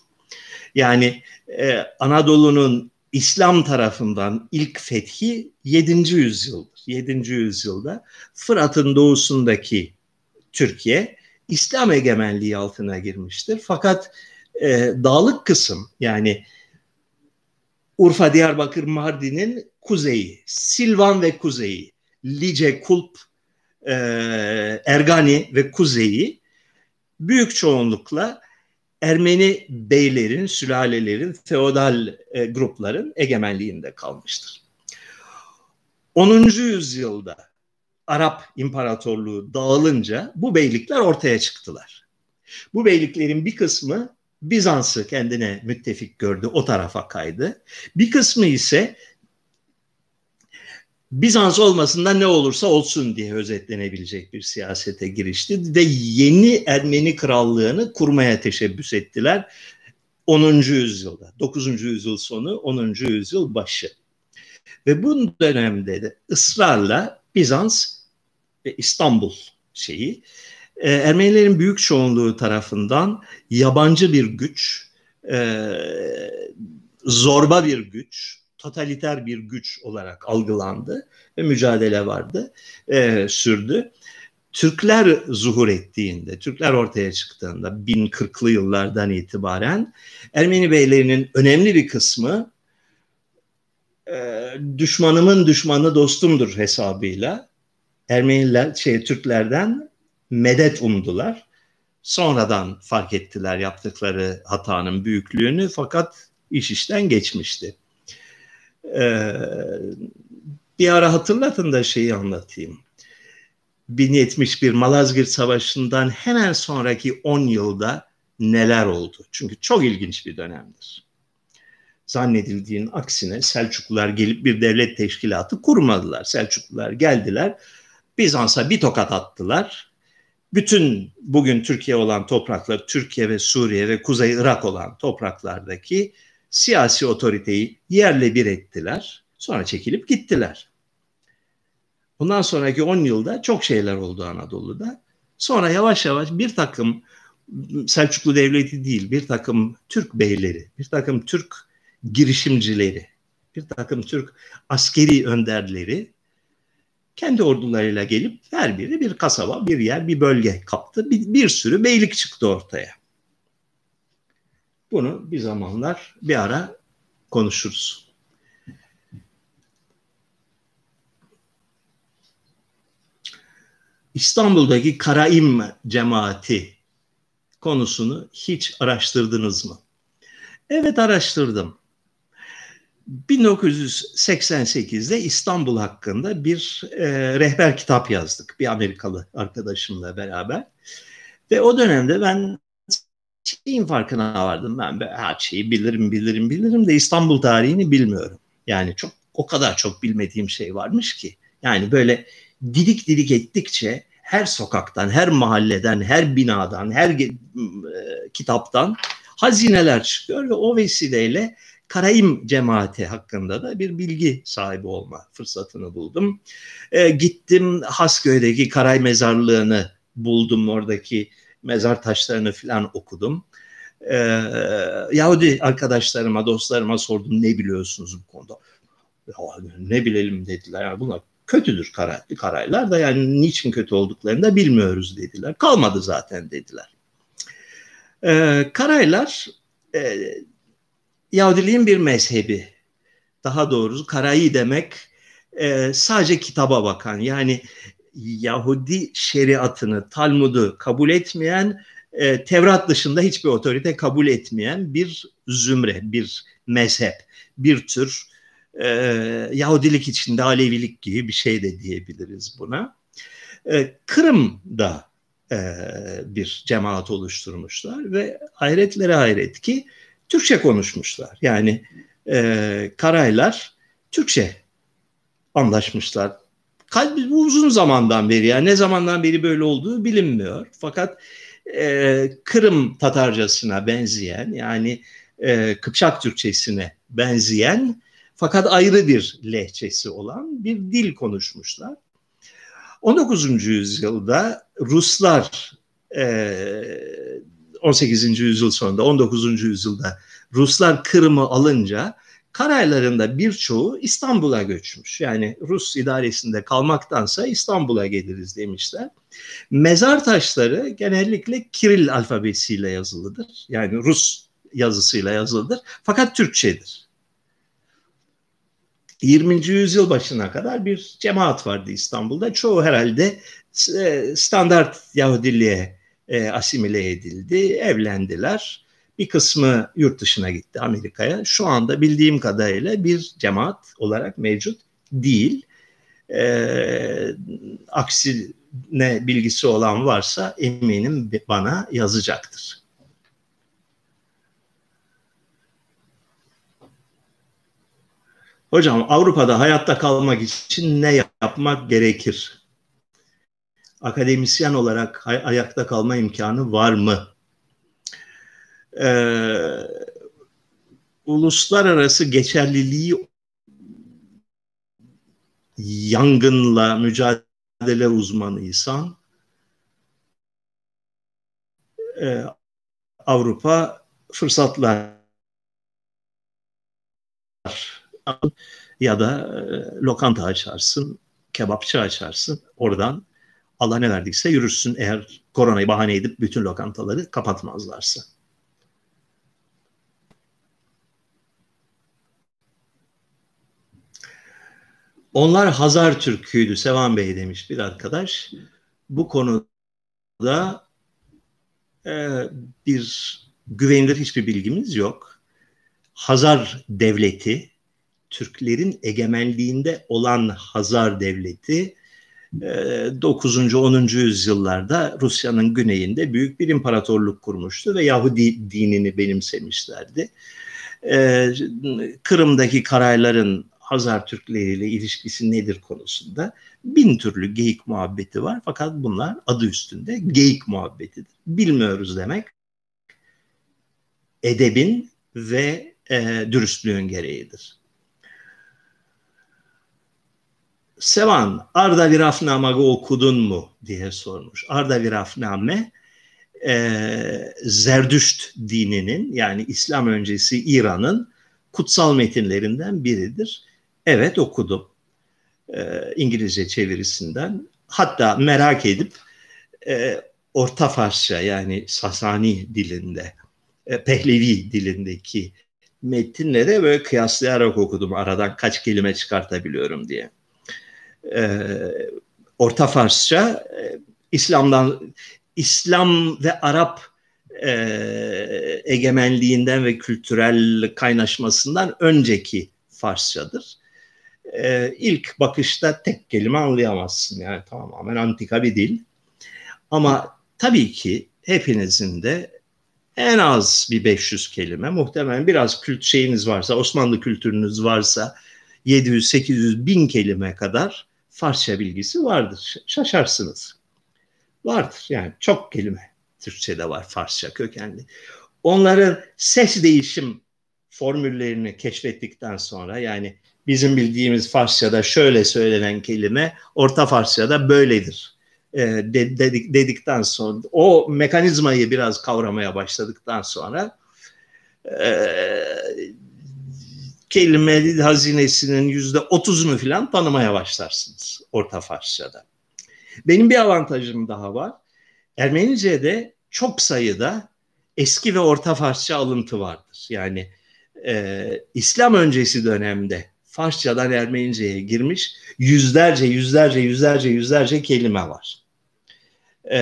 Yani e, Anadolu'nun İslam tarafından ilk fethi 7. yüzyıldır. 7. yüzyılda Fırat'ın doğusundaki Türkiye İslam egemenliği altına girmiştir. Fakat e, dağlık kısım yani Urfa, Diyarbakır, Mardin'in kuzeyi, Silvan ve kuzeyi, Lice, Kulp, e, Ergani ve kuzeyi büyük çoğunlukla Ermeni beylerin, sülalelerin, feodal e, grupların egemenliğinde kalmıştır. 10. yüzyılda Arap İmparatorluğu dağılınca bu beylikler ortaya çıktılar. Bu beyliklerin bir kısmı Bizans'ı kendine müttefik gördü, o tarafa kaydı. Bir kısmı ise Bizans olmasından ne olursa olsun diye özetlenebilecek bir siyasete girişti ve yeni Ermeni krallığını kurmaya teşebbüs ettiler 10. yüzyılda. 9. yüzyıl sonu 10. yüzyıl başı. Ve bu dönemde de ısrarla Bizans İstanbul şeyi e, Ermenilerin büyük çoğunluğu tarafından yabancı bir güç, e, zorba bir güç, totaliter bir güç olarak algılandı ve mücadele vardı, e, sürdü. Türkler zuhur ettiğinde, Türkler ortaya çıktığında 1040'lı yıllardan itibaren Ermeni beylerinin önemli bir kısmı e, düşmanımın düşmanı dostumdur hesabıyla Ermeniler, şey Türklerden medet umdular. Sonradan fark ettiler yaptıkları hatanın büyüklüğünü fakat iş işten geçmişti. Ee, bir ara hatırlatın da şeyi anlatayım. 1071 Malazgirt Savaşı'ndan hemen sonraki 10 yılda neler oldu? Çünkü çok ilginç bir dönemdir. Zannedildiğin aksine Selçuklular gelip bir devlet teşkilatı kurmadılar. Selçuklular geldiler, Bizans'a bir tokat attılar. Bütün bugün Türkiye olan topraklar, Türkiye ve Suriye ve Kuzey Irak olan topraklardaki siyasi otoriteyi yerle bir ettiler. Sonra çekilip gittiler. Bundan sonraki 10 yılda çok şeyler oldu Anadolu'da. Sonra yavaş yavaş bir takım Selçuklu Devleti değil, bir takım Türk beyleri, bir takım Türk girişimcileri, bir takım Türk askeri önderleri kendi ordularıyla gelip her biri bir kasaba, bir yer, bir bölge kaptı. Bir, bir sürü beylik çıktı ortaya. Bunu bir zamanlar bir ara konuşuruz. İstanbul'daki Karaim cemaati konusunu hiç araştırdınız mı? Evet araştırdım. 1988'de İstanbul hakkında bir e, rehber kitap yazdık bir Amerikalı arkadaşımla beraber. Ve o dönemde ben şeyin farkına vardım. Ben her şeyi bilirim bilirim bilirim de İstanbul tarihini bilmiyorum. Yani çok o kadar çok bilmediğim şey varmış ki. Yani böyle didik didik ettikçe her sokaktan, her mahalleden, her binadan, her e, kitaptan hazineler çıkıyor ve o vesileyle Karayim cemaati hakkında da bir bilgi sahibi olma fırsatını buldum. E, gittim Hasköy'deki Karay mezarlığını buldum oradaki mezar taşlarını falan okudum. E, Yahudi arkadaşlarıma, dostlarıma sordum ne biliyorsunuz bu konuda? Ya, ne bilelim dediler. Yani bunlar kötüdür karay, karaylar da yani niçin kötü olduklarını da bilmiyoruz dediler. Kalmadı zaten dediler. E, karaylar e, Yahudiliğin bir mezhebi. Daha doğrusu Karayi demek e, sadece kitaba bakan yani Yahudi şeriatını, Talmud'u kabul etmeyen e, Tevrat dışında hiçbir otorite kabul etmeyen bir zümre, bir mezhep, bir tür e, Yahudilik içinde Alevilik gibi bir şey de diyebiliriz buna. E, Kırım'da e, bir cemaat oluşturmuşlar ve hayretlere hayret ki Türkçe konuşmuşlar. Yani e, Karaylar Türkçe anlaşmışlar. Bu uzun zamandan beri yani ne zamandan beri böyle olduğu bilinmiyor. Fakat e, Kırım Tatarcasına benzeyen yani e, Kıpçak Türkçesine benzeyen fakat ayrı bir lehçesi olan bir dil konuşmuşlar. 19. yüzyılda Ruslar 18. E, yüzyıl sonunda 19. yüzyılda Ruslar Kırım'ı alınca Karaylarında birçoğu İstanbul'a göçmüş. Yani Rus idaresinde kalmaktansa İstanbul'a geliriz demişler. Mezar taşları genellikle Kiril alfabesiyle yazılıdır. Yani Rus yazısıyla yazılıdır. Fakat Türkçedir. 20. yüzyıl başına kadar bir cemaat vardı İstanbul'da. Çoğu herhalde e, standart Yahudiliğe e, asimile edildi, evlendiler. Bir kısmı yurt dışına gitti Amerika'ya. Şu anda bildiğim kadarıyla bir cemaat olarak mevcut değil. E, aksine bilgisi olan varsa eminim bana yazacaktır. Hocam Avrupa'da hayatta kalmak için ne yapmak gerekir? Akademisyen olarak ayakta kalma imkanı var mı? Ee, uluslararası geçerliliği yangınla mücadele uzmanıysan e, Avrupa fırsatlar ya da e, lokanta açarsın, kebapçı açarsın. Oradan Allah ne verdiyse yürürsün eğer koronayı bahane edip bütün lokantaları kapatmazlarsa. Onlar Hazar Türk'üydü Sevan Bey demiş bir arkadaş. Bu konuda e, bir güvenilir hiçbir bilgimiz yok. Hazar Devleti Türklerin egemenliğinde olan Hazar Devleti 9. 10. yüzyıllarda Rusya'nın güneyinde büyük bir imparatorluk kurmuştu ve Yahudi dinini benimsemişlerdi. Kırım'daki karayların Hazar Türkleri ile ilişkisi nedir konusunda bin türlü geyik muhabbeti var fakat bunlar adı üstünde geyik muhabbetidir. Bilmiyoruz demek edebin ve e, dürüstlüğün gereğidir. Sevan, Arda Virafnama'yı okudun mu diye sormuş. Arda Virafname e, Zerdüşt dininin yani İslam öncesi İran'ın kutsal metinlerinden biridir. Evet okudum. E, İngilizce çevirisinden. Hatta merak edip e, Orta Farsça yani Sasani dilinde, e, Pehlevi dilindeki metinlere böyle kıyaslayarak okudum. Aradan kaç kelime çıkartabiliyorum diye e, Orta Farsça e, İslam'dan İslam ve Arap e, egemenliğinden ve kültürel kaynaşmasından önceki Farsçadır. E, ilk bakışta tek kelime anlayamazsın yani tamamen antika bir dil. Ama tabii ki hepinizin de en az bir 500 kelime muhtemelen biraz kült şeyiniz varsa Osmanlı kültürünüz varsa 700 800 bin kelime kadar Farsça bilgisi vardır. Şaşarsınız. Vardır yani çok kelime Türkçe'de var Farsça kökenli. Onların ses değişim formüllerini keşfettikten sonra yani bizim bildiğimiz Farsça'da şöyle söylenen kelime Orta Farsça'da böyledir e, dedik, dedikten sonra o mekanizmayı biraz kavramaya başladıktan sonra e, kelime hazinesinin yüzde otuzunu falan tanımaya başlarsınız Orta Farsça'da. Benim bir avantajım daha var. Ermenice'de çok sayıda eski ve Orta Farsça alıntı vardır. Yani e, İslam öncesi dönemde Farsçadan Ermenice'ye girmiş yüzlerce, yüzlerce, yüzlerce, yüzlerce kelime var. E,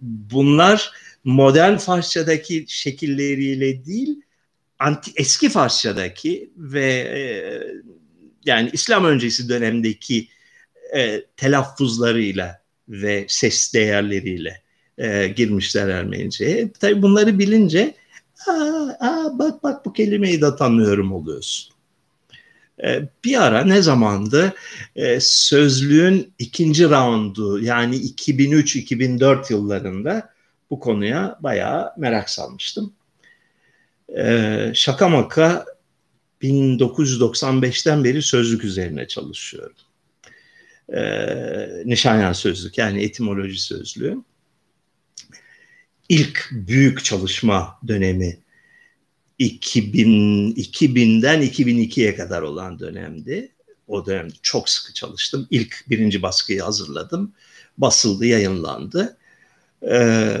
bunlar modern Farsçadaki şekilleriyle değil, anti, eski Farsçadaki ve e, yani İslam öncesi dönemdeki e, telaffuzlarıyla ve ses değerleriyle e, girmişler Ermenice'ye. Tabii bunları bilince aa, aa, bak bak bu kelimeyi de tanıyorum oluyorsun. E, bir ara ne zamandı e, sözlüğün ikinci raundu yani 2003-2004 yıllarında bu konuya bayağı merak salmıştım. E, şaka maka 1995'ten beri sözlük üzerine çalışıyorum. E, Nişanyan sözlük yani etimoloji sözlüğü. İlk büyük çalışma dönemi 2000, 2000'den 2002'ye kadar olan dönemdi. O dönemde çok sıkı çalıştım. İlk birinci baskıyı hazırladım. Basıldı, yayınlandı. Ee,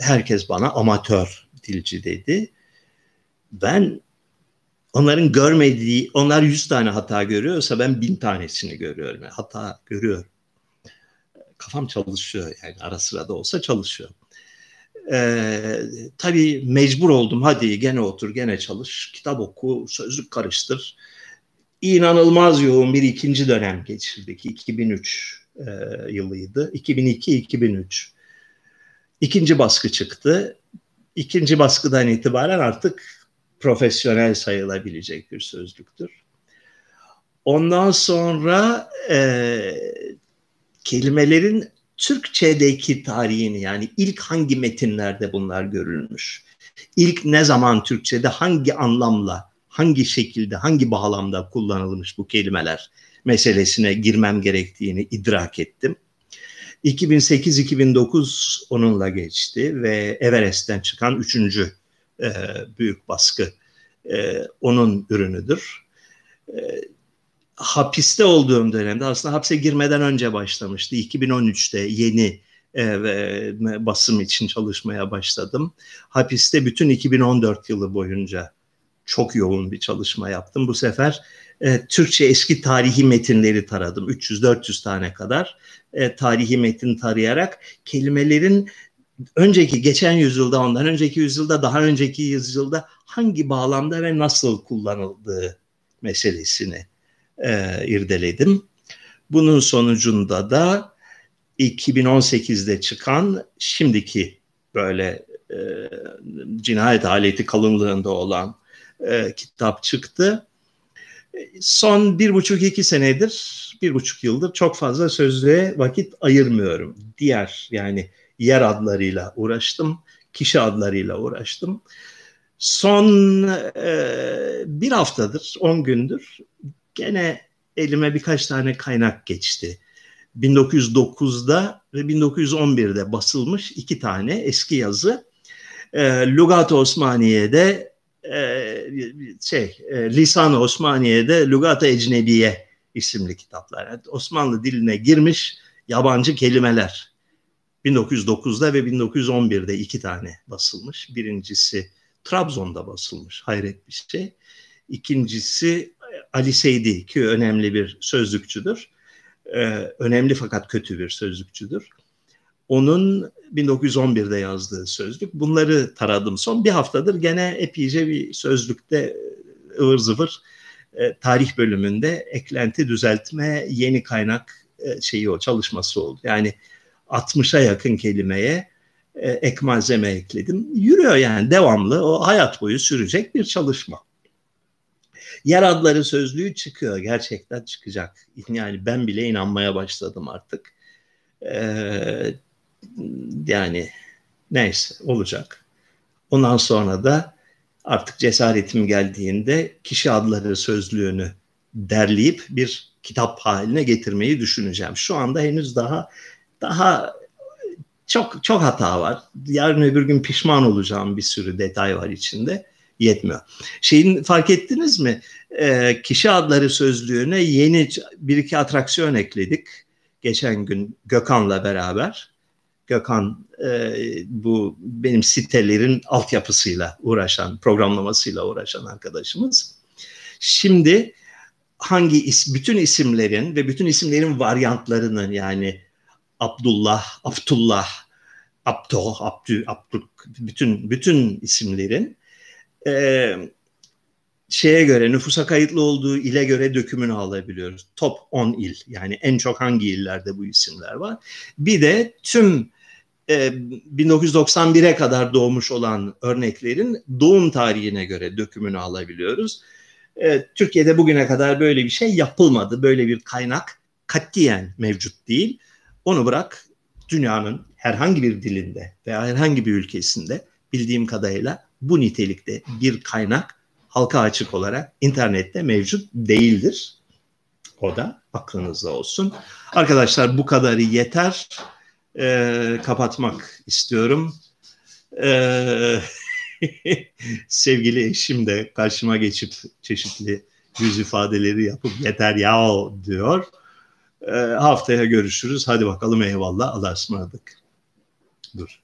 herkes bana amatör dilci dedi. Ben onların görmediği, onlar yüz tane hata görüyorsa ben bin tanesini görüyorum. Yani hata görüyorum. Kafam çalışıyor yani ara sıra da olsa çalışıyor. Ee, tabii mecbur oldum. Hadi gene otur, gene çalış, kitap oku, sözlük karıştır. İnanılmaz yoğun bir ikinci dönem geçirdik. 2003 e, yılıydı. 2002-2003. İkinci baskı çıktı. İkinci baskıdan itibaren artık profesyonel sayılabilecek bir sözlüktür. Ondan sonra e, kelimelerin Türkçedeki tarihini yani ilk hangi metinlerde bunlar görülmüş? İlk ne zaman Türkçede hangi anlamla, hangi şekilde, hangi bağlamda kullanılmış bu kelimeler meselesine girmem gerektiğini idrak ettim. 2008-2009 onunla geçti ve Everest'ten çıkan üçüncü e, büyük baskı e, onun ürünüdür. E, hapiste olduğum dönemde aslında hapse girmeden önce başlamıştı. 2013'te yeni e, basım için çalışmaya başladım. Hapiste bütün 2014 yılı boyunca çok yoğun bir çalışma yaptım. Bu sefer e, Türkçe eski tarihi metinleri taradım. 300-400 tane kadar e, tarihi metin tarayarak kelimelerin önceki geçen yüzyılda ondan önceki yüzyılda daha önceki yüzyılda hangi bağlamda ve nasıl kullanıldığı meselesini e, irdeledim. Bunun sonucunda da 2018'de çıkan şimdiki böyle e, cinayet aleti kalınlığında olan e, kitap çıktı. Son bir buçuk iki senedir, bir buçuk yıldır çok fazla sözlüğe vakit ayırmıyorum. Diğer yani yer adlarıyla uğraştım, kişi adlarıyla uğraştım. Son e, bir haftadır, on gündür gene elime birkaç tane kaynak geçti. 1909'da ve 1911'de basılmış iki tane eski yazı. E, Lugat Osmaniye'de e, şey e, Lisan Osmaniye'de Lugat Ecnebiye isimli kitaplar. Yani Osmanlı diline girmiş yabancı kelimeler. 1909'da ve 1911'de iki tane basılmış. Birincisi Trabzon'da basılmış. Hayret bir şey. İkincisi Ali Seydi ki önemli bir sözlükçüdür. Ee, önemli fakat kötü bir sözlükçüdür. Onun 1911'de yazdığı sözlük. Bunları taradım son bir haftadır gene epeyce bir sözlükte ıvır zıvır e, tarih bölümünde eklenti düzeltme yeni kaynak e, şeyi o çalışması oldu. Yani 60'a yakın kelimeye e, ek malzeme ekledim. Yürüyor yani devamlı o hayat boyu sürecek bir çalışma. Yer adları sözlüğü çıkıyor. Gerçekten çıkacak. Yani ben bile inanmaya başladım artık. Ee, yani neyse olacak. Ondan sonra da artık cesaretim geldiğinde kişi adları sözlüğünü derleyip bir kitap haline getirmeyi düşüneceğim. Şu anda henüz daha daha çok çok hata var. Yarın öbür gün pişman olacağım bir sürü detay var içinde yetmiyor. Şeyin fark ettiniz mi? E, kişi adları sözlüğüne yeni bir iki atraksiyon ekledik. Geçen gün Gökhan'la beraber. Gökhan e, bu benim sitelerin altyapısıyla uğraşan, programlamasıyla uğraşan arkadaşımız. Şimdi hangi is, bütün isimlerin ve bütün isimlerin varyantlarının yani Abdullah, Abdullah, Abdo, Abdü, Abdük, bütün bütün isimlerin e, şeye göre nüfusa kayıtlı olduğu ile göre dökümünü alabiliyoruz. Top 10 il yani en çok hangi illerde bu isimler var. Bir de tüm e, 1991'e kadar doğmuş olan örneklerin doğum tarihine göre dökümünü alabiliyoruz. E, Türkiye'de bugüne kadar böyle bir şey yapılmadı. Böyle bir kaynak katiyen mevcut değil. Onu bırak dünyanın herhangi bir dilinde veya herhangi bir ülkesinde bildiğim kadarıyla bu nitelikte bir kaynak halka açık olarak internette mevcut değildir. O da aklınızda olsun. Arkadaşlar bu kadarı yeter. Ee, kapatmak istiyorum. Ee, sevgili eşim de karşıma geçip çeşitli yüz ifadeleri yapıp yeter ya diyor. Ee, haftaya görüşürüz. Hadi bakalım eyvallah. Allah'a ısmarladık. Dur.